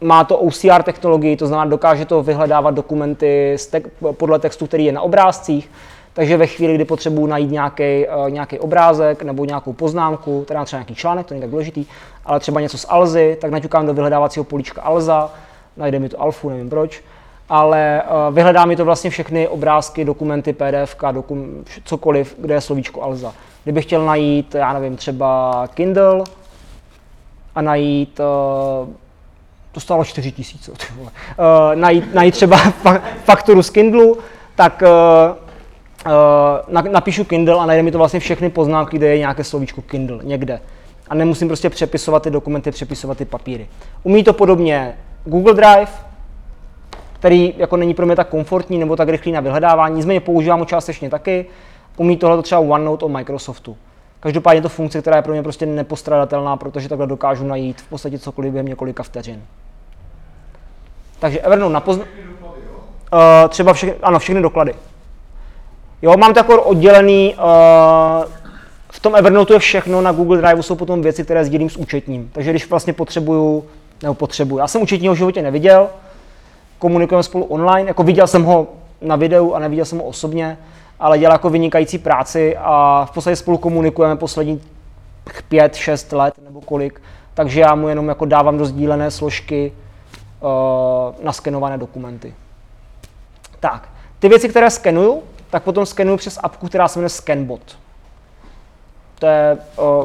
má to OCR technologii, to znamená, dokáže to vyhledávat dokumenty z tek- podle textu, který je na obrázcích. Takže ve chvíli, kdy potřebuji najít nějaký, uh, nějaký obrázek nebo nějakou poznámku, teda třeba nějaký článek, to není tak důležitý, ale třeba něco z Alzy, tak naťukám do vyhledávacího políčka Alza, najde mi to Alfu, nevím proč, ale uh, vyhledá mi to vlastně všechny obrázky, dokumenty, PDF, dokum, cokoliv, kde je slovíčko Alza. Kdybych chtěl najít, já nevím, třeba Kindle a najít uh, to stálo 4 tisíce, uh, najít, najít třeba fa- fakturu z Kindlu, tak uh, napíšu Kindle a najde mi to vlastně všechny poznámky, kde je nějaké slovíčko Kindle někde. A nemusím prostě přepisovat ty dokumenty, přepisovat ty papíry. Umí to podobně Google Drive, který jako není pro mě tak komfortní nebo tak rychlý na vyhledávání, nicméně používám ho částečně taky. Umí tohle třeba OneNote od Microsoftu. Každopádně je to funkce, která je pro mě prostě nepostradatelná, protože takhle dokážu najít v podstatě cokoliv během několika vteřin. Takže Evernote na pozn- uh, třeba všechny, ano, všechny doklady. Jo, mám to jako oddělený, uh, v tom Evernote je všechno, na Google Drive jsou potom věci, které sdílím s účetním. Takže když vlastně potřebuju, nebo potřebuju, já jsem účetního v životě neviděl, komunikujeme spolu online, jako viděl jsem ho na videu a neviděl jsem ho osobně, ale dělá jako vynikající práci a v podstatě spolu komunikujeme poslední pět, šest let nebo kolik, takže já mu jenom jako dávám do sdílené složky uh, naskenované dokumenty. Tak, ty věci, které skenuju, tak potom skenuju přes apku, která se jmenuje Scanbot. To je uh,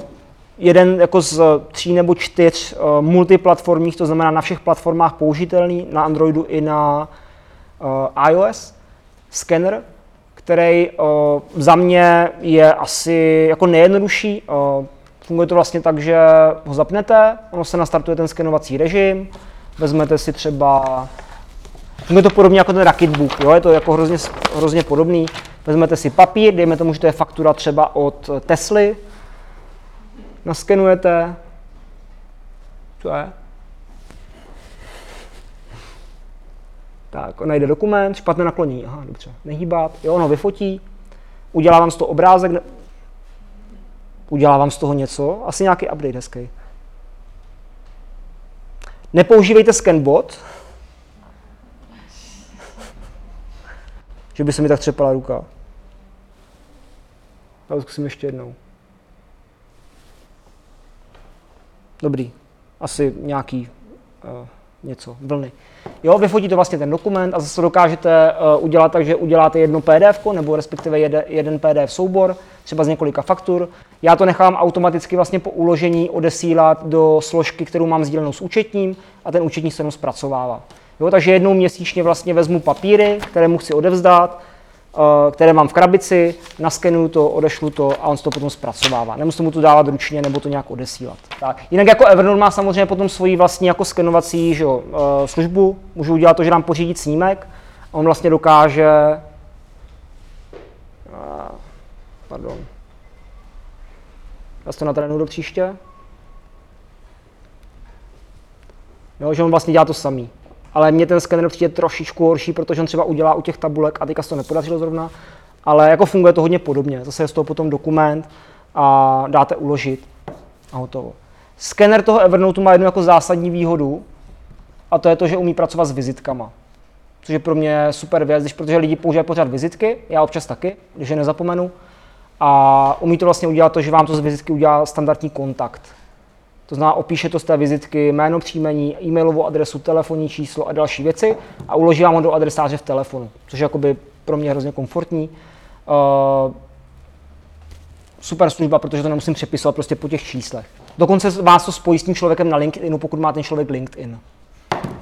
jeden jako z tří nebo čtyř uh, multiplatformních, to znamená na všech platformách použitelný, na Androidu i na uh, iOS, skener, který uh, za mě je asi jako nejjednodušší. Uh, funguje to vlastně tak, že ho zapnete, ono se nastartuje ten skenovací režim, vezmete si třeba Funguje to podobně jako ten Rocketbook, jo? je to jako hrozně, hrozně podobný. Vezmete si papír, dejme tomu, že to je faktura třeba od Tesly, naskenujete, co je? Tak, najde dokument, špatné naklonění, aha, dobře, nehýbat, jo, ono vyfotí, udělá vám z toho obrázek, ne... udělá vám z toho něco, asi nějaký update hezký. Nepoužívejte scanbot, že by se mi tak třepala ruka. Já to zkusím ještě jednou. Dobrý. Asi nějaký uh, něco, vlny. Jo, vyfotíte vlastně ten dokument a zase dokážete uh, udělat tak, že uděláte jedno PDF, nebo respektive jeden, jeden PDF soubor, třeba z několika faktur. Já to nechám automaticky vlastně po uložení odesílat do složky, kterou mám sdílenou s účetním a ten účetní se jenom zpracovává. Jo, takže jednou měsíčně vlastně vezmu papíry, které mu chci odevzdat, eh, které mám v krabici, naskenuju to, odešlu to a on to potom zpracovává. Nemusím mu to dávat ručně nebo to nějak odesílat. Tak. Jinak jako Evernote má samozřejmě potom svoji vlastní jako skenovací že jo, eh, službu. Můžu udělat to, že dám pořídit snímek a on vlastně dokáže eh, pardon. Já to natrénuju do příště. Jo, že on vlastně dělá to samý ale mě ten skener přijde trošičku horší, protože on třeba udělá u těch tabulek a teďka se to nepodařilo zrovna, ale jako funguje to hodně podobně. Zase je z toho potom dokument a dáte uložit a hotovo. Skener toho Evernote má jednu jako zásadní výhodu a to je to, že umí pracovat s vizitkama. Což je pro mě super věc, když, protože lidi používají pořád vizitky, já občas taky, když je nezapomenu. A umí to vlastně udělat to, že vám to z vizitky udělá standardní kontakt. To znamená, opíše to z té vizitky jméno, příjmení, e-mailovou adresu, telefonní číslo a další věci a uloží vám ho do adresáře v telefonu, což je jakoby pro mě hrozně komfortní. Uh, super služba, protože to nemusím přepisovat prostě po těch číslech. Dokonce vás to spojí s tím člověkem na LinkedInu, pokud má ten člověk LinkedIn.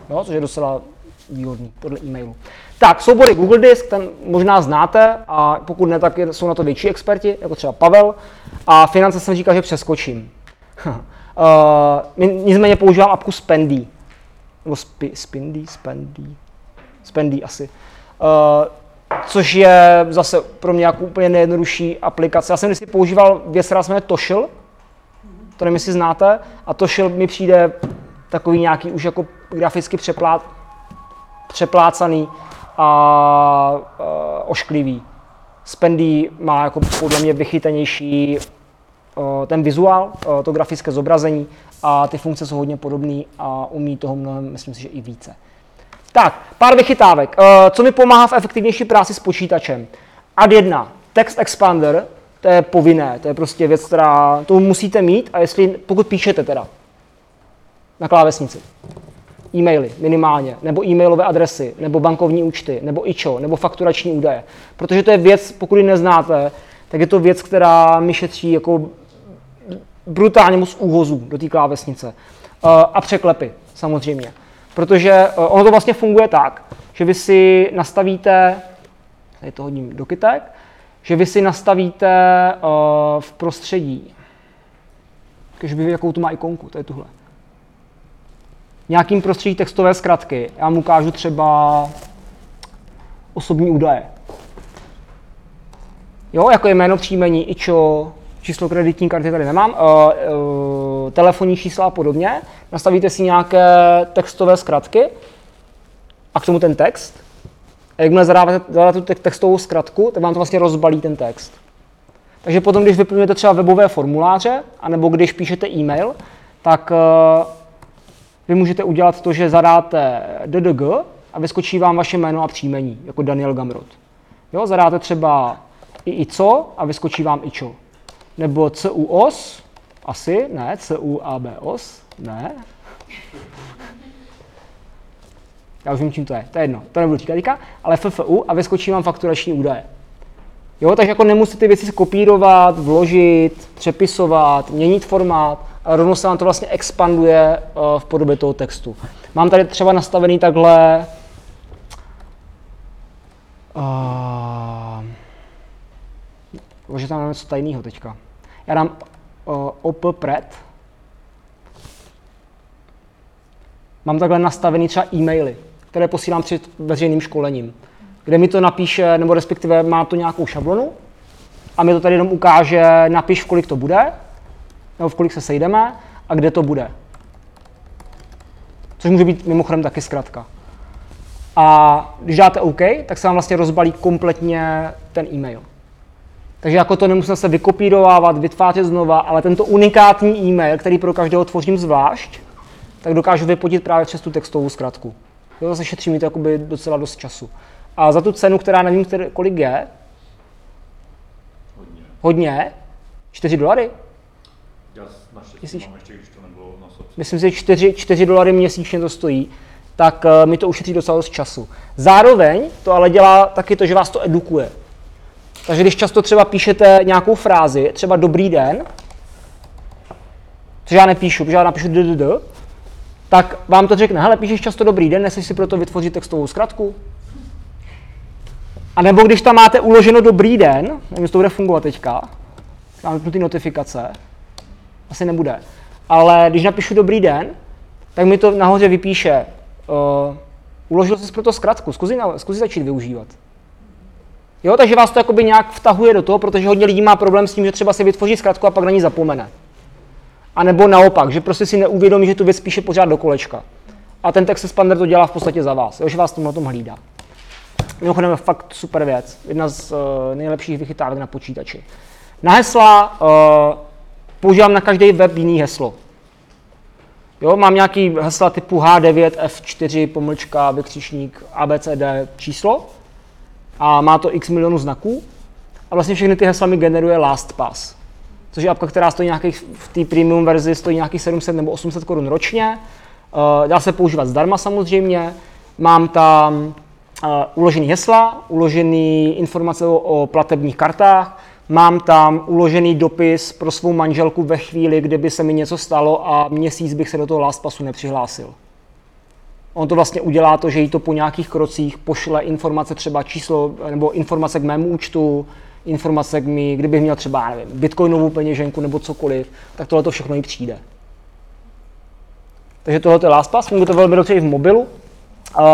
No, což je docela výhodný podle e-mailu. Tak, soubory Google Disk, ten možná znáte a pokud ne, tak jsou na to větší experti, jako třeba Pavel. A finance jsem říkal, že přeskočím. Uh, nicméně používám apku Spendy. Nebo spi, Spindy, Spendy, Spendy asi. Uh, což je zase pro mě jako úplně nejjednodušší aplikace. Já jsem si používal věc, která se jmenuje Toshil, to nevím, jestli znáte, a Toshil mi přijde takový nějaký už jako graficky přeplá, přeplácaný a uh, ošklivý. Spendy má jako podle mě vychytanější ten vizuál, to grafické zobrazení a ty funkce jsou hodně podobné a umí toho mnohem, myslím si, že i více. Tak, pár vychytávek. Co mi pomáhá v efektivnější práci s počítačem? Ad 1. Text Expander, to je povinné, to je prostě věc, která to musíte mít a jestli, pokud píšete teda na klávesnici, e-maily minimálně, nebo e-mailové adresy, nebo bankovní účty, nebo ičo, nebo fakturační údaje. Protože to je věc, pokud ji neznáte, tak je to věc, která mi šetří jako brutálně moc úhozů do té klávesnice. Uh, a překlepy, samozřejmě. Protože uh, ono to vlastně funguje tak, že vy si nastavíte, tady to hodím do kytek, že vy si nastavíte uh, v prostředí, když by jakou tu má ikonku, to je tuhle. Nějakým prostředí textové zkratky. Já mu ukážu třeba osobní údaje. Jo, jako jméno, příjmení, ičo, číslo kreditní karty tady nemám, uh, uh, telefonní čísla a podobně. Nastavíte si nějaké textové zkratky a k tomu ten text. A jakmile zadáváte, zadáte tu textovou zkratku, tak vám to vlastně rozbalí ten text. Takže potom, když vyplňujete třeba webové formuláře, anebo když píšete e-mail, tak uh, vy můžete udělat to, že zadáte DDG a vyskočí vám vaše jméno a příjmení, jako Daniel Gamrot. Jo, zadáte třeba i ICO a vyskočí vám IČO. Nebo CUOS, asi, ne, CUABOS, ne. Já už vím, čím to je, to je jedno, to nebudu říkat ale FFU a vyskočí vám fakturační údaje. Jo, takže jako nemusíte ty věci kopírovat, vložit, přepisovat, měnit formát, ale rovnou se vám to vlastně expanduje uh, v podobě toho textu. Mám tady třeba nastavený takhle uh, Bože, tam mám něco tajného teďka. Já dám uh, op pred. Mám takhle nastavený třeba e-maily, které posílám před veřejným školením, kde mi to napíše, nebo respektive má to nějakou šablonu a mi to tady jenom ukáže, napiš, v kolik to bude, nebo v kolik se sejdeme a kde to bude. Což může být mimochodem taky zkratka. A když dáte OK, tak se vám vlastně rozbalí kompletně ten e-mail. Takže jako to nemusím se vykopírovávat, vytvářet znova, ale tento unikátní e-mail, který pro každého tvořím zvlášť, tak dokážu vypotit právě přes tu textovou zkratku. Jo, zase šetří mi to jakoby docela dost času. A za tu cenu, která nevím, který, kolik je, Hodně. hodně, 4 dolary, Já naštěstí Myslíš? mám ještě, když to nebylo na sobě. myslím si, že 4, 4 dolary měsíčně to stojí, tak uh, mi to ušetří docela dost času. Zároveň to ale dělá taky to, že vás to edukuje. Takže když často třeba píšete nějakou frázi, třeba dobrý den, což já nepíšu, protože já napíšu ddd, tak vám to řekne, hele, píšeš často dobrý den, neseš si proto vytvořit textovou zkratku. A nebo když tam máte uloženo dobrý den, nevím, jestli to bude fungovat teďka, mám ty notifikace, asi nebude, ale když napíšu dobrý den, tak mi to nahoře vypíše, uh, uložil jsi proto zkratku, zkusí, zkusí začít využívat. Jo, takže vás to jakoby nějak vtahuje do toho, protože hodně lidí má problém s tím, že třeba si vytvoří zkratku a pak na ní zapomene. A nebo naopak, že prostě si neuvědomí, že tu věc píše pořád do kolečka. A ten text expander to dělá v podstatě za vás, jo, že vás na tom hlídá. Mimochodem fakt super věc, jedna z uh, nejlepších vychytávek na počítači. Na hesla uh, používám na každý web jiný heslo. Jo, mám nějaký hesla typu H9, F4, pomlčka, vykřičník, ABCD, číslo a má to x milionů znaků a vlastně všechny ty hesla mi generuje LastPass, což je apka, která stojí nějakých, v té premium verzi stojí nějakých 700 nebo 800 korun ročně. Uh, dá se používat zdarma samozřejmě. Mám tam uh, uložený hesla, uložený informace o, o platebních kartách, mám tam uložený dopis pro svou manželku ve chvíli, kdyby se mi něco stalo a měsíc bych se do toho LastPassu nepřihlásil. On to vlastně udělá to, že jí to po nějakých krocích pošle informace, třeba číslo, nebo informace k mému účtu, informace k mi, kdybych měl třeba, nevím, bitcoinovou peněženku nebo cokoliv, tak tohle to všechno jí přijde. Takže tohle je LastPass, funguje to velmi dobře i v mobilu. Uh,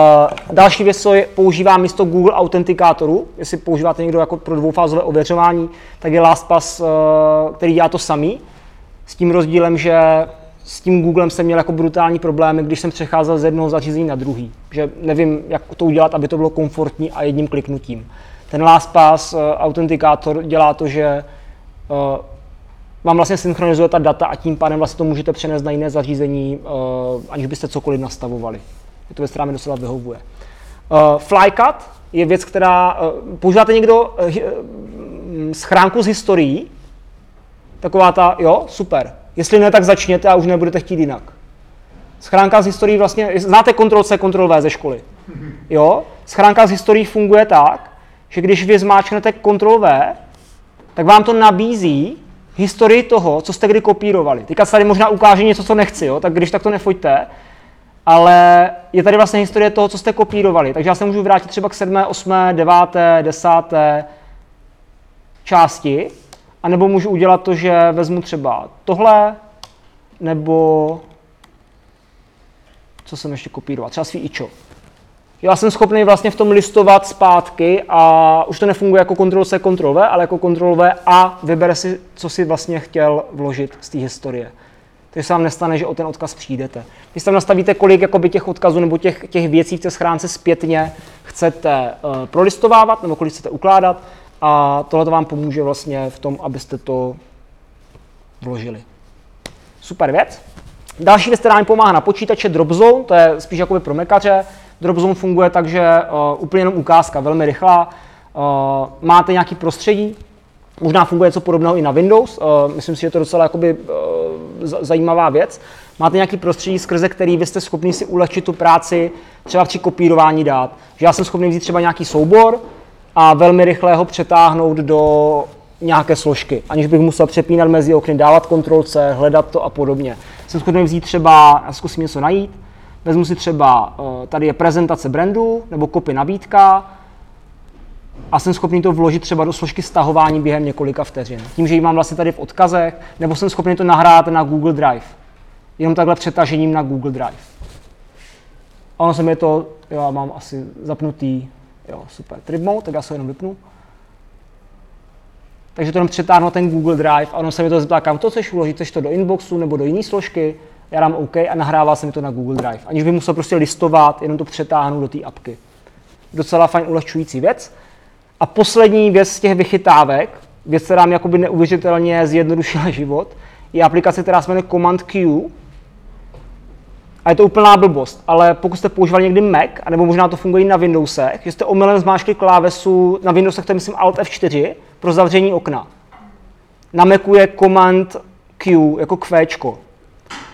další věc, co je, používá místo Google Authentikátoru, jestli používáte někdo jako pro dvoufázové ověřování, tak je LastPass, uh, který dělá to samý, s tím rozdílem, že s tím Googlem jsem měl jako brutální problémy, když jsem přecházel z jednoho zařízení na druhý. Že nevím, jak to udělat, aby to bylo komfortní a jedním kliknutím. Ten LastPass uh, autentikátor dělá to, že uh, vám vlastně synchronizuje ta data a tím pádem vlastně to můžete přenést na jiné zařízení, uh, aniž byste cokoliv nastavovali. Je to věc, která mi docela vyhovuje. Uh, Flycut je věc, která... Uh, používáte někdo uh, schránku s historií? Taková ta, jo, super. Jestli ne, tak začněte a už nebudete chtít jinak. Schránka s historií vlastně, znáte Ctrl-C, Ctrl-V ze školy. Jo? Schránka s historií funguje tak, že když vy zmáčknete Ctrl-V, tak vám to nabízí historii toho, co jste kdy kopírovali. Teďka se tady možná ukáže něco, co nechci, jo? tak když tak to nefoďte, ale je tady vlastně historie toho, co jste kopírovali. Takže já se můžu vrátit třeba k 7., 8., 9., 10. části, anebo můžu udělat to, že vezmu třeba tohle, nebo co jsem ještě kopíroval, třeba svý ičo. Já jsem schopný vlastně v tom listovat zpátky a už to nefunguje jako Ctrl-C, Ctrl-V, ale jako Ctrl-V a vybere si, co si vlastně chtěl vložit z té historie. takže se vám nestane, že o ten odkaz přijdete. Když tam nastavíte, kolik jakoby, těch odkazů nebo těch, těch věcí v té schránce zpětně chcete uh, prolistovávat nebo kolik chcete ukládat a tohle vám pomůže vlastně v tom, abyste to vložili. Super věc. Další věc, která mi pomáhá na počítače, Dropzone, to je spíš jakoby pro mekaře. Dropzone funguje tak, že uh, úplně jenom ukázka, velmi rychlá. Uh, máte nějaký prostředí, možná funguje něco podobného i na Windows, uh, myslím si, že to je docela jakoby, uh, zajímavá věc. Máte nějaký prostředí, skrze který vy jste schopni si ulehčit tu práci třeba při kopírování dát. Že já jsem schopný vzít třeba nějaký soubor a velmi rychle ho přetáhnout do nějaké složky, aniž bych musel přepínat mezi okny, dávat kontrolce, hledat to a podobně. Jsem schopný vzít třeba, já zkusím něco najít, vezmu si třeba, tady je prezentace brandu nebo kopy nabídka a jsem schopný to vložit třeba do složky stahování během několika vteřin. Tím, že ji mám vlastně tady v odkazech, nebo jsem schopný to nahrát na Google Drive. Jenom takhle přetažením na Google Drive. A ono se mi to, já mám asi zapnutý, jo, super, trip mode, tak já se jenom vypnu takže to jenom přetáhnu ten Google Drive a ono se mi to zeptá, kam to chceš uložit, chceš to do inboxu nebo do jiné složky, já dám OK a nahrává se mi to na Google Drive. Aniž bych musel prostě listovat, jenom to přetáhnu do té apky. Docela fajn ulehčující věc. A poslední věc z těch vychytávek, věc, která mi jakoby neuvěřitelně zjednodušila život, je aplikace, která se jmenuje Command Q. A je to úplná blbost, ale pokud jste používali někdy Mac, nebo možná to funguje i na Windowsech, že jste omylem zmáčkli klávesu, na Windowsech to je myslím Alt F4, pro zavření okna. Na Macu je Command Q, jako Q.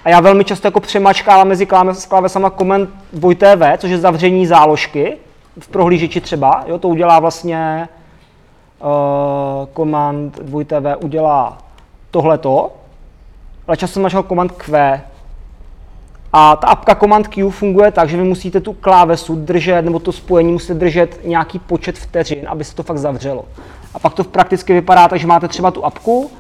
A já velmi často jako přemačkávám mezi klávesama Command 2TV, což je zavření záložky v prohlížeči třeba. Jo, to udělá vlastně uh, Command 2TV udělá tohleto, ale často jsem našel Command Q. A ta apka Command Q funguje tak, že vy musíte tu klávesu držet, nebo to spojení musíte držet nějaký počet vteřin, aby se to fakt zavřelo. A pak to prakticky vypadá tak, že máte třeba tu apku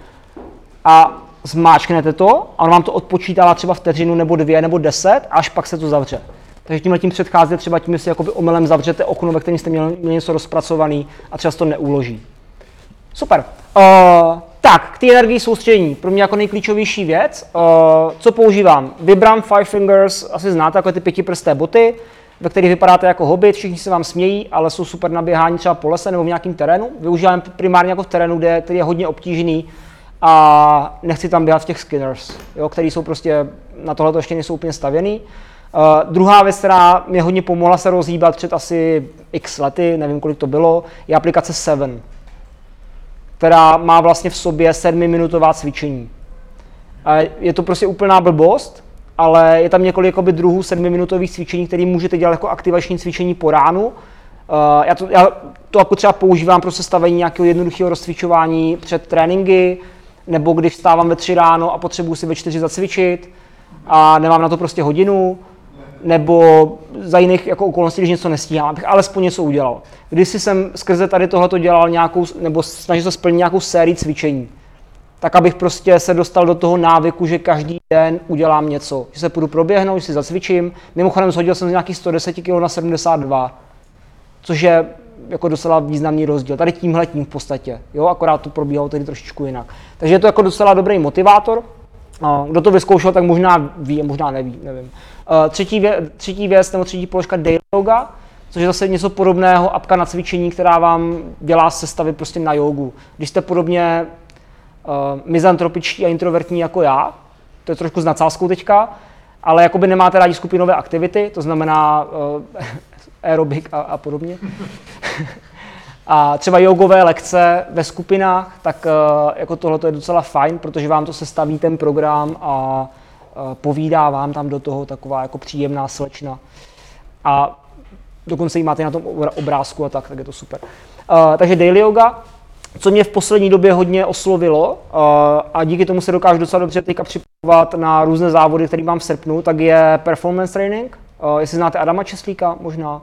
a zmáčknete to a on vám to odpočítá třeba vteřinu nebo dvě nebo deset, až pak se to zavře. Takže tímhle tím předcházíte třeba tím, že si jakoby omylem zavřete okno, ve kterém jste měli, měli něco rozpracovaný a třeba se to neuloží. Super. Uh, tak, k té energii soustředění. Pro mě jako nejklíčovější věc. Uh, co používám? Vibram Five Fingers, asi znáte, jako ty pětiprsté boty ve kterých vypadáte jako hobit, všichni se vám smějí, ale jsou super na běhání třeba po lese nebo v nějakém terénu. Využívám primárně jako v terénu, kde, který je hodně obtížný a nechci tam běhat v těch skinners, jo, který jsou prostě, na tohle to ještě nejsou úplně stavěný. Uh, druhá věc, která mě hodně pomohla se rozhýbat před asi x lety, nevím kolik to bylo, je aplikace Seven, která má vlastně v sobě sedmiminutová cvičení. Je to prostě úplná blbost, ale je tam několik jakoby, druhů sedmiminutových cvičení, které můžete dělat jako aktivační cvičení po ránu. Uh, já, to, já to jako třeba používám pro sestavení nějakého jednoduchého rozcvičování před tréninky, nebo když stávám ve tři ráno a potřebuji si ve čtyři zacvičit a nemám na to prostě hodinu, nebo za jiných jako okolností, když něco nestíhám, abych alespoň něco udělal. Když jsem skrze tady tohleto dělal nějakou, nebo snažil se splnit nějakou sérii cvičení tak abych prostě se dostal do toho návyku, že každý den udělám něco. Že se půjdu proběhnout, že si zacvičím. Mimochodem shodil jsem z nějakých 110 kg na 72, což je jako docela významný rozdíl. Tady tímhle tím v podstatě, jo, akorát to probíhalo tedy trošičku jinak. Takže je to jako docela dobrý motivátor. Kdo to vyzkoušel, tak možná ví, možná neví, nevím. Třetí, vě, třetí věc nebo třetí položka Daily Yoga, což je zase něco podobného, apka na cvičení, která vám dělá sestavy prostě na jogu. Když jste podobně uh, mizantropičtí a introvertní jako já, to je trošku s nadsázkou teďka, ale jakoby nemáte rádi skupinové aktivity, to znamená uh, aerobik a, a podobně. a třeba jogové lekce ve skupinách, tak uh, jako tohle je docela fajn, protože vám to sestaví ten program a povídá vám tam do toho taková jako příjemná slečna. A dokonce ji máte na tom obrázku a tak, tak je to super. Uh, takže daily yoga, co mě v poslední době hodně oslovilo a díky tomu se dokážu docela dobře teďka připravovat na různé závody, které mám v srpnu, tak je performance training. Jestli znáte Adama Česlíka, možná.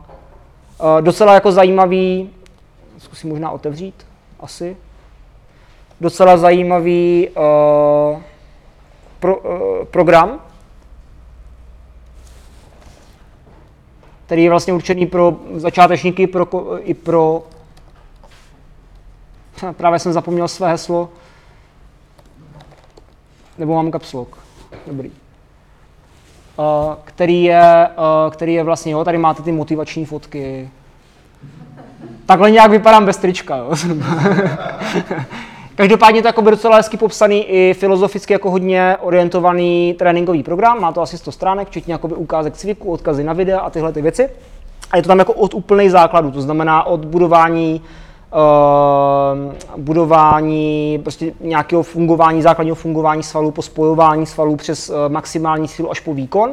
Docela jako zajímavý, zkusím možná otevřít, asi. Docela zajímavý uh, pro, uh, program, který je vlastně určený pro začátečníky pro, i pro Právě jsem zapomněl své heslo. Nebo mám caps lock. Dobrý. Uh, který, je, uh, který je vlastně, jo, tady máte ty motivační fotky. Takhle nějak vypadám bez trička, jo. Každopádně to jako by docela hezky popsaný i filozoficky jako hodně orientovaný tréninkový program, má to asi 100 stránek, včetně jakoby ukázek cviku, odkazy na videa a tyhle ty věci. A je to tam jako od úplných základů, to znamená od budování uh, budování prostě nějakého fungování, základního fungování svalů po spojování svalů přes uh, maximální sílu až po výkon.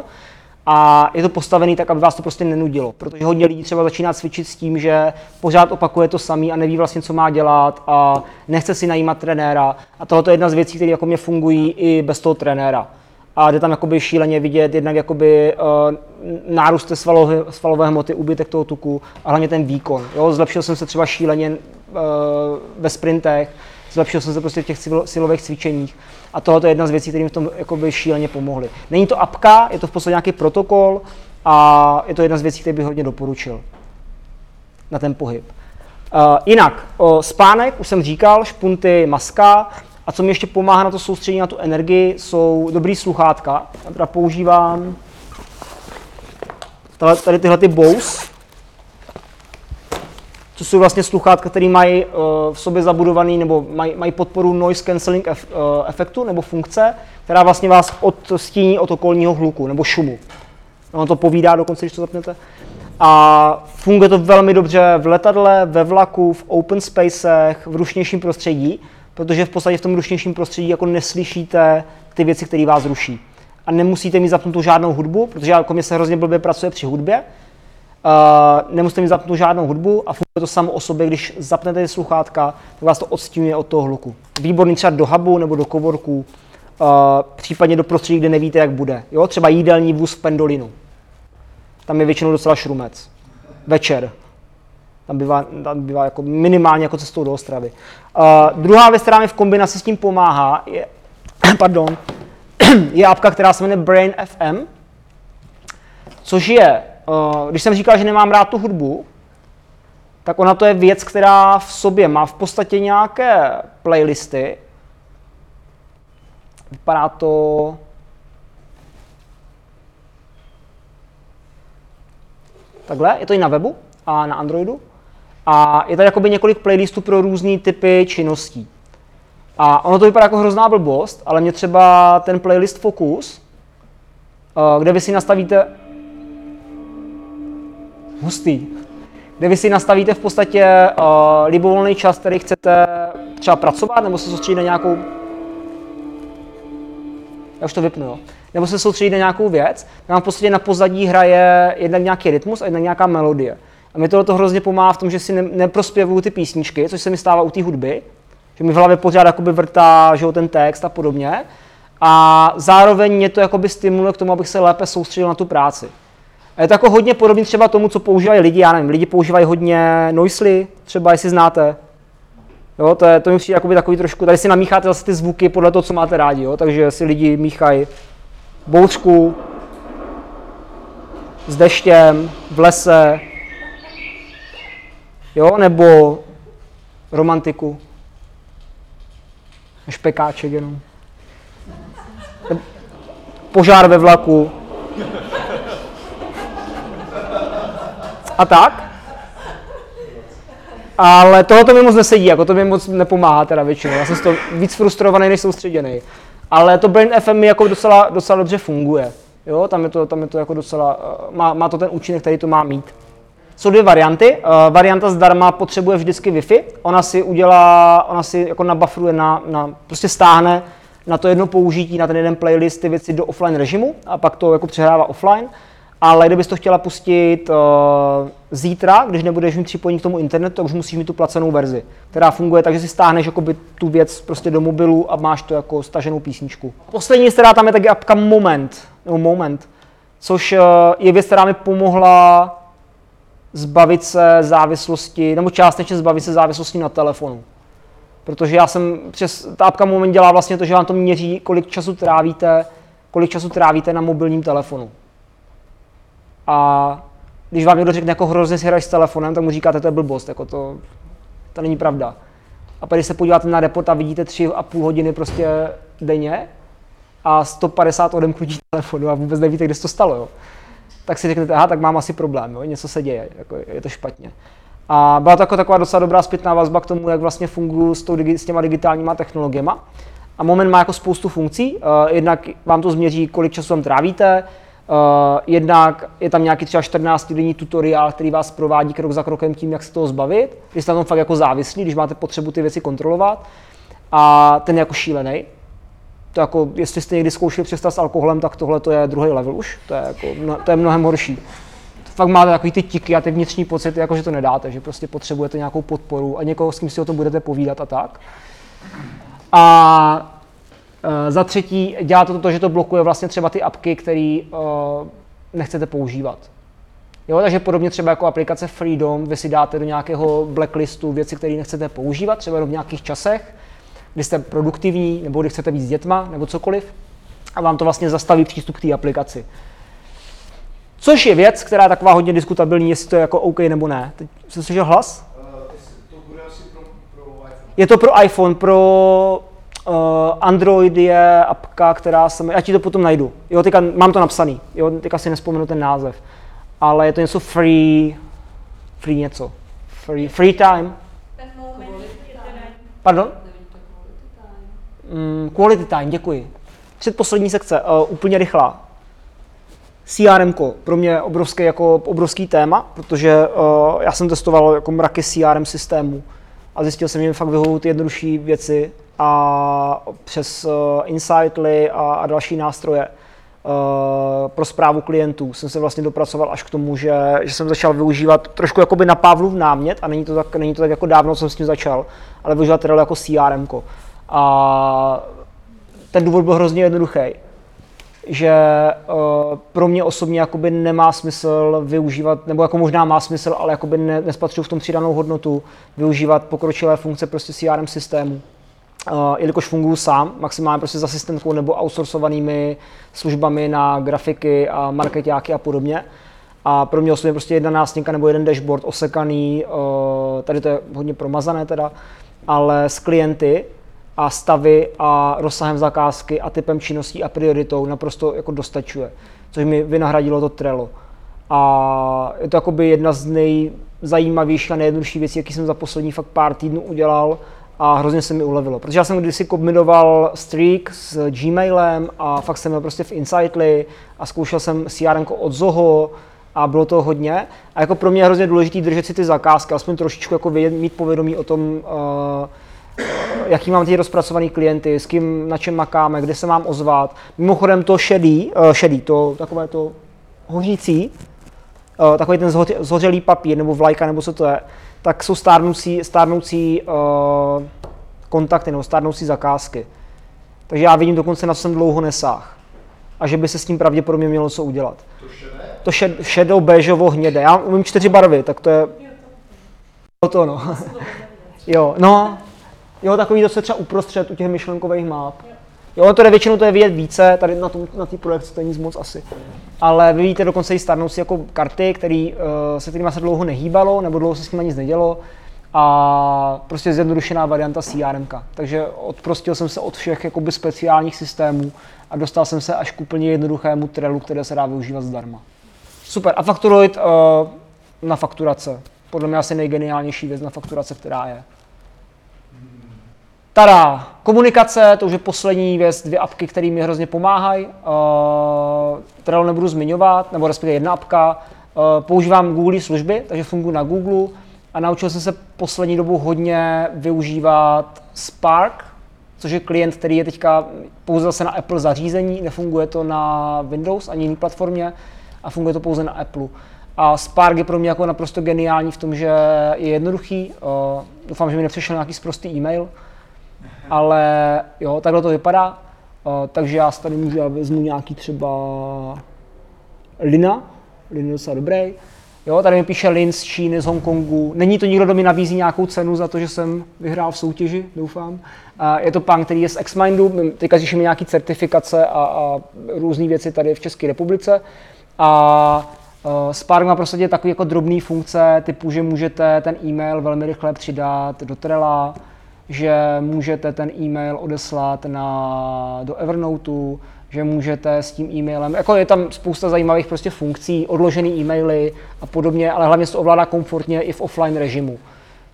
A je to postavený tak, aby vás to prostě nenudilo, protože hodně lidí třeba začíná cvičit s tím, že pořád opakuje to samý a neví vlastně, co má dělat a nechce si najímat trenéra. A tohle je jedna z věcí, které jako mě fungují i bez toho trenéra a jde tam jakoby šíleně vidět jednak jakoby uh, nárůst té svalové, svalové hmoty, úbytek toho tuku a hlavně ten výkon. Jo? Zlepšil jsem se třeba šíleně uh, ve sprintech, zlepšil jsem se prostě v těch silových cvičeních a tohle je jedna z věcí, které mi v tom jakoby šíleně pomohly. Není to apka, je to v podstatě nějaký protokol a je to jedna z věcí, které bych hodně doporučil na ten pohyb. Uh, jinak, o spánek, už jsem říkal, špunty, maska, a co mi ještě pomáhá na to soustředění na tu energii, jsou dobrý sluchátka. Já teda používám tady tyhle ty Bose, co jsou vlastně sluchátka, které mají uh, v sobě zabudovaný nebo mají, mají podporu noise cancelling ef, uh, efektu nebo funkce, která vlastně vás odstíní od okolního hluku nebo šumu. Ono to povídá dokonce, když to zapnete. A funguje to velmi dobře v letadle, ve vlaku, v open spacech, v rušnějším prostředí protože v podstatě v tom rušnějším prostředí jako neslyšíte ty věci, které vás ruší. A nemusíte mít zapnutou žádnou hudbu, protože jako mě se hrozně blbě pracuje při hudbě. Uh, nemusíte mít zapnutou žádnou hudbu a funguje to samo o sobě, když zapnete sluchátka, tak vás to odstínuje od toho hluku. Výborný třeba do hubu nebo do kovorku, uh, případně do prostředí, kde nevíte, jak bude. Jo? Třeba jídelní vůz v Pendolinu. Tam je většinou docela šrumec. Večer. Tam bývá, tam bývá jako minimálně jako cestou do Ostravy. Uh, druhá věc, která mi v kombinaci s tím pomáhá, je, pardon, je apka, která se jmenuje Brain FM, což je, když jsem říkal, že nemám rád tu hudbu, tak ona to je věc, která v sobě má v podstatě nějaké playlisty. Vypadá to... Takhle, je to i na webu a na Androidu. A je tady jakoby několik playlistů pro různé typy činností. A ono to vypadá jako hrozná blbost, ale mě třeba ten playlist Focus, eh, kde vy si nastavíte hustý, kde vy si nastavíte v podstatě uh, libovolný čas, který chcete třeba pracovat, nebo se soustředit na nějakou... Já už to vypnu, jo. Nebo se soustředit na nějakou věc, tam v podstatě na pozadí hraje jednak nějaký rytmus a jednak nějaká melodie. A mi to hrozně pomáhá v tom, že si ne, neprospěvuju ty písničky, což se mi stává u té hudby, že mi v hlavě pořád jakoby vrtá že ten text a podobně. A zároveň mě to jakoby stimuluje k tomu, abych se lépe soustředil na tu práci. Je to jako hodně podobné třeba tomu, co používají lidi, já nevím, lidi používají hodně noisely, třeba jestli znáte. Jo, to, je, to mi přijde jakoby takový trošku, tady si namícháte zase ty zvuky podle toho, co máte rádi, jo, takže si lidi míchají bouřku s deštěm, v lese, jo, nebo romantiku, špekáček jenom. Požár ve vlaku. A tak. Ale tohle mi moc nesedí, jako to mi moc nepomáhá teda většinou. Já jsem z toho víc frustrovaný než soustředěný. Ale to Brain FM mi jako docela, docela dobře funguje. Jo, tam je to, tam je to jako docela, eh, má, má to ten účinek, který to má mít. Jsou dvě varianty. Uh, varianta zdarma potřebuje vždycky Wi-Fi. Ona si udělá, ona si jako nabufruje na, na, prostě stáhne na to jedno použití, na ten jeden playlist ty věci do offline režimu a pak to jako přehrává offline. Ale kdybys to chtěla pustit uh, zítra, když nebudeš mít připojení k tomu internetu, tak už musíš mít tu placenou verzi, která funguje tak, že si stáhneš jakoby, tu věc prostě do mobilu a máš to jako staženou písničku. Poslední věc, která tam je, tak je apka Moment, nebo Moment, což uh, je věc, která mi pomohla zbavit se závislosti, nebo částečně zbavit se závislosti na telefonu. Protože já jsem přes, ta apka moment dělá vlastně to, že vám to měří, kolik času trávíte, kolik času trávíte na mobilním telefonu. A když vám někdo řekne, jako hrozně si hraješ s telefonem, tak mu říkáte, to je blbost, jako to, to není pravda. A pak když se podíváte na report a vidíte tři a půl hodiny prostě denně, a 150 odemknutí telefonu a vůbec nevíte, kde se to stalo. Jo. Tak si řeknete, aha, tak mám asi problém, jo, něco se děje, jako je to špatně. A byla to jako taková docela dobrá zpětná vazba k tomu, jak vlastně funguji s, tou, s těma digitálníma technologiemi. A Moment má jako spoustu funkcí. Uh, jednak vám to změří, kolik času tam trávíte, jednak je tam nějaký třeba 14 denní tutoriál, který vás provádí krok za krokem tím, jak se toho zbavit. Vy jste na tom fakt jako závislí, když máte potřebu ty věci kontrolovat. A ten je jako šílený. To jako, jestli jste někdy zkoušeli přestat s alkoholem, tak tohle to je druhý level už. To je, jako, to je mnohem horší fakt máte takový ty tiky a ty vnitřní pocity, jako že to nedáte, že prostě potřebujete nějakou podporu a někoho, s kým si o tom budete povídat a tak. A za třetí, dělá to to, že to blokuje vlastně třeba ty apky, které e, nechcete používat. Jo, takže podobně třeba jako aplikace Freedom, vy si dáte do nějakého blacklistu věci, které nechcete používat, třeba v nějakých časech, kdy jste produktivní, nebo kdy chcete být s dětma, nebo cokoliv, a vám to vlastně zastaví přístup k té aplikaci. Což je věc, která je taková hodně diskutabilní, jestli to je jako OK nebo ne. Teď jsi slyšel hlas? To bude asi pro, pro iPhone. Je to pro iPhone, pro uh, Android je apka, která se já ti to potom najdu. Jo, teďka mám to napsaný, jo, teďka si nespomenu ten název. Ale je to něco free, free něco. Free, free time. Pardon? Mm, quality time, děkuji. Předposlední sekce, uh, úplně rychlá. CRM pro mě je obrovský, jako obrovský téma, protože uh, já jsem testoval jako mraky CRM systémů a zjistil jsem, že mi fakt vyhovují ty jednodušší věci a přes uh, Insightly a, a další nástroje uh, pro zprávu klientů jsem se vlastně dopracoval až k tomu, že, že jsem začal využívat trošku jakoby na Pavlův námět a není to tak, není to tak jako dávno, co jsem s tím začal, ale využívat Trello jako CRM. A ten důvod byl hrozně jednoduchý že uh, pro mě osobně jakoby nemá smysl využívat, nebo jako možná má smysl, ale jakoby ne, nespatřuju v tom přidanou hodnotu využívat pokročilé funkce prostě CRM systému. Uh, jelikož funguji sám, maximálně prostě s asistentkou nebo outsourcovanými službami na grafiky a marketáky a podobně. A pro mě osobně prostě jedna nástěnka nebo jeden dashboard osekaný, uh, tady to je hodně promazané teda, ale s klienty, a stavy a rozsahem zakázky a typem činností a prioritou naprosto jako dostačuje, což mi vynahradilo to Trello. A je to jakoby jedna z nejzajímavějších a nejjednodušších věcí, jaký jsem za poslední fakt pár týdnů udělal a hrozně se mi ulevilo. Protože já jsem kdysi kombinoval Streak s Gmailem a fakt jsem měl prostě v Insightly a zkoušel jsem CRM od Zoho a bylo to hodně. A jako pro mě je hrozně důležité držet si ty zakázky, aspoň trošičku jako vědět, mít povědomí o tom, uh, jaký mám ty rozpracovaný klienty, s kým na čem makáme, kde se mám ozvat. Mimochodem to šedý, uh, šedý, to takové to hořící, uh, takový ten zho, zhořelý papír nebo vlajka, nebo co to je, tak jsou stárnoucí, stárnoucí uh, kontakty nebo stárnoucí zakázky. Takže já vidím dokonce, na co jsem dlouho nesáh. A že by se s tím pravděpodobně mělo co udělat. To šedé? To šed, šedou, béžovo, hnědé. Já umím čtyři barvy, tak to je... To no. jo, no, Jo, takový to se třeba uprostřed u těch myšlenkových map. Jo, to je většinou to je vidět více, tady na té na projekci to nic moc asi. Ale vy vidíte dokonce i starnoucí jako karty, který, uh, se kterými se dlouho nehýbalo, nebo dlouho se s nimi nic nedělo. A prostě zjednodušená varianta CRM. Takže odprostil jsem se od všech jakoby speciálních systémů a dostal jsem se až k úplně jednoduchému Trellu, které se dá využívat zdarma. Super. A Factoroid uh, na fakturace. Podle mě asi nejgeniálnější věc na fakturace, která je. Tada, komunikace, to už je poslední věc, dvě apky, které mi hrozně pomáhají. Uh, Trello nebudu zmiňovat, nebo respektive jedna apka. Uh, používám Google služby, takže funguji na Google a naučil jsem se poslední dobu hodně využívat Spark, což je klient, který je teďka pouze zase na Apple zařízení, nefunguje to na Windows ani jiné platformě a funguje to pouze na Apple. A Spark je pro mě jako naprosto geniální v tom, že je jednoduchý. Uh, doufám, že mi nepřišel nějaký sprostý e-mail ale jo, takhle to vypadá. Uh, takže já tady můžu, já vezmu nějaký třeba Lina, Lin je docela dobrý. Jo, tady mi píše Lin z Číny, z Hongkongu. Není to nikdo, kdo mi nabízí nějakou cenu za to, že jsem vyhrál v soutěži, doufám. Uh, je to pán, který je z Xmindu, teďka řešíme nějaký certifikace a, a různé věci tady v České republice. A uh, Spark má prostě takové jako drobné funkce, typu, že můžete ten e-mail velmi rychle přidat do Trella, že můžete ten e-mail odeslat na, do Evernoteu, že můžete s tím e-mailem, jako je tam spousta zajímavých prostě funkcí, odložený e-maily a podobně, ale hlavně se to ovládá komfortně i v offline režimu.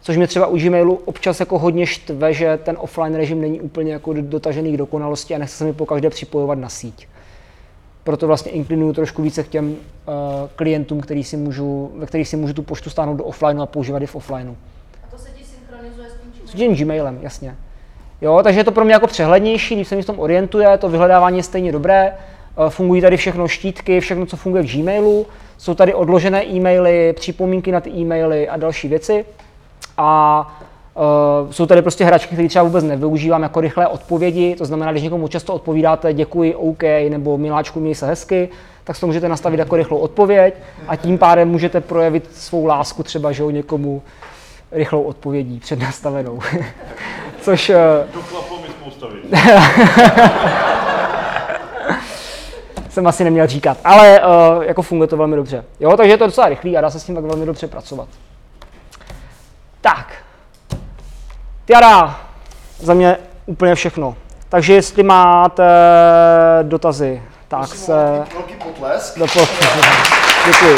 Což mě třeba u Gmailu občas jako hodně štve, že ten offline režim není úplně jako dotažený k dokonalosti a nechce se mi po každé připojovat na síť. Proto vlastně inklinuju trošku více k těm uh, klientům, který si můžu, ve kterých si můžu tu poštu stáhnout do offlineu a používat i v offlineu. A to se ti synchronizuje s tím Gmailem? jasně. Jo, takže je to pro mě jako přehlednější, když se mi v tom orientuje, to vyhledávání je stejně dobré, eh, fungují tady všechno štítky, všechno, co funguje v Gmailu, jsou tady odložené e-maily, připomínky na ty e-maily a další věci. A uh, jsou tady prostě hračky, které třeba vůbec nevyužívám jako rychlé odpovědi, to znamená, když někomu často odpovídáte děkuji, OK, nebo miláčku, měj se hezky, tak to můžete nastavit jako rychlou odpověď a tím pádem můžete projevit svou lásku třeba, že jo, někomu rychlou odpovědí přednastavenou. Což eh, To mi jsem asi neměl říkat, ale uh, jako funguje to velmi dobře. Jo, takže je to docela rychlý a dá se s tím tak velmi dobře pracovat. Tak. Tiara, za mě úplně všechno. Takže jestli máte dotazy, tak o se... velký- velký potlesk. Do Děkuji.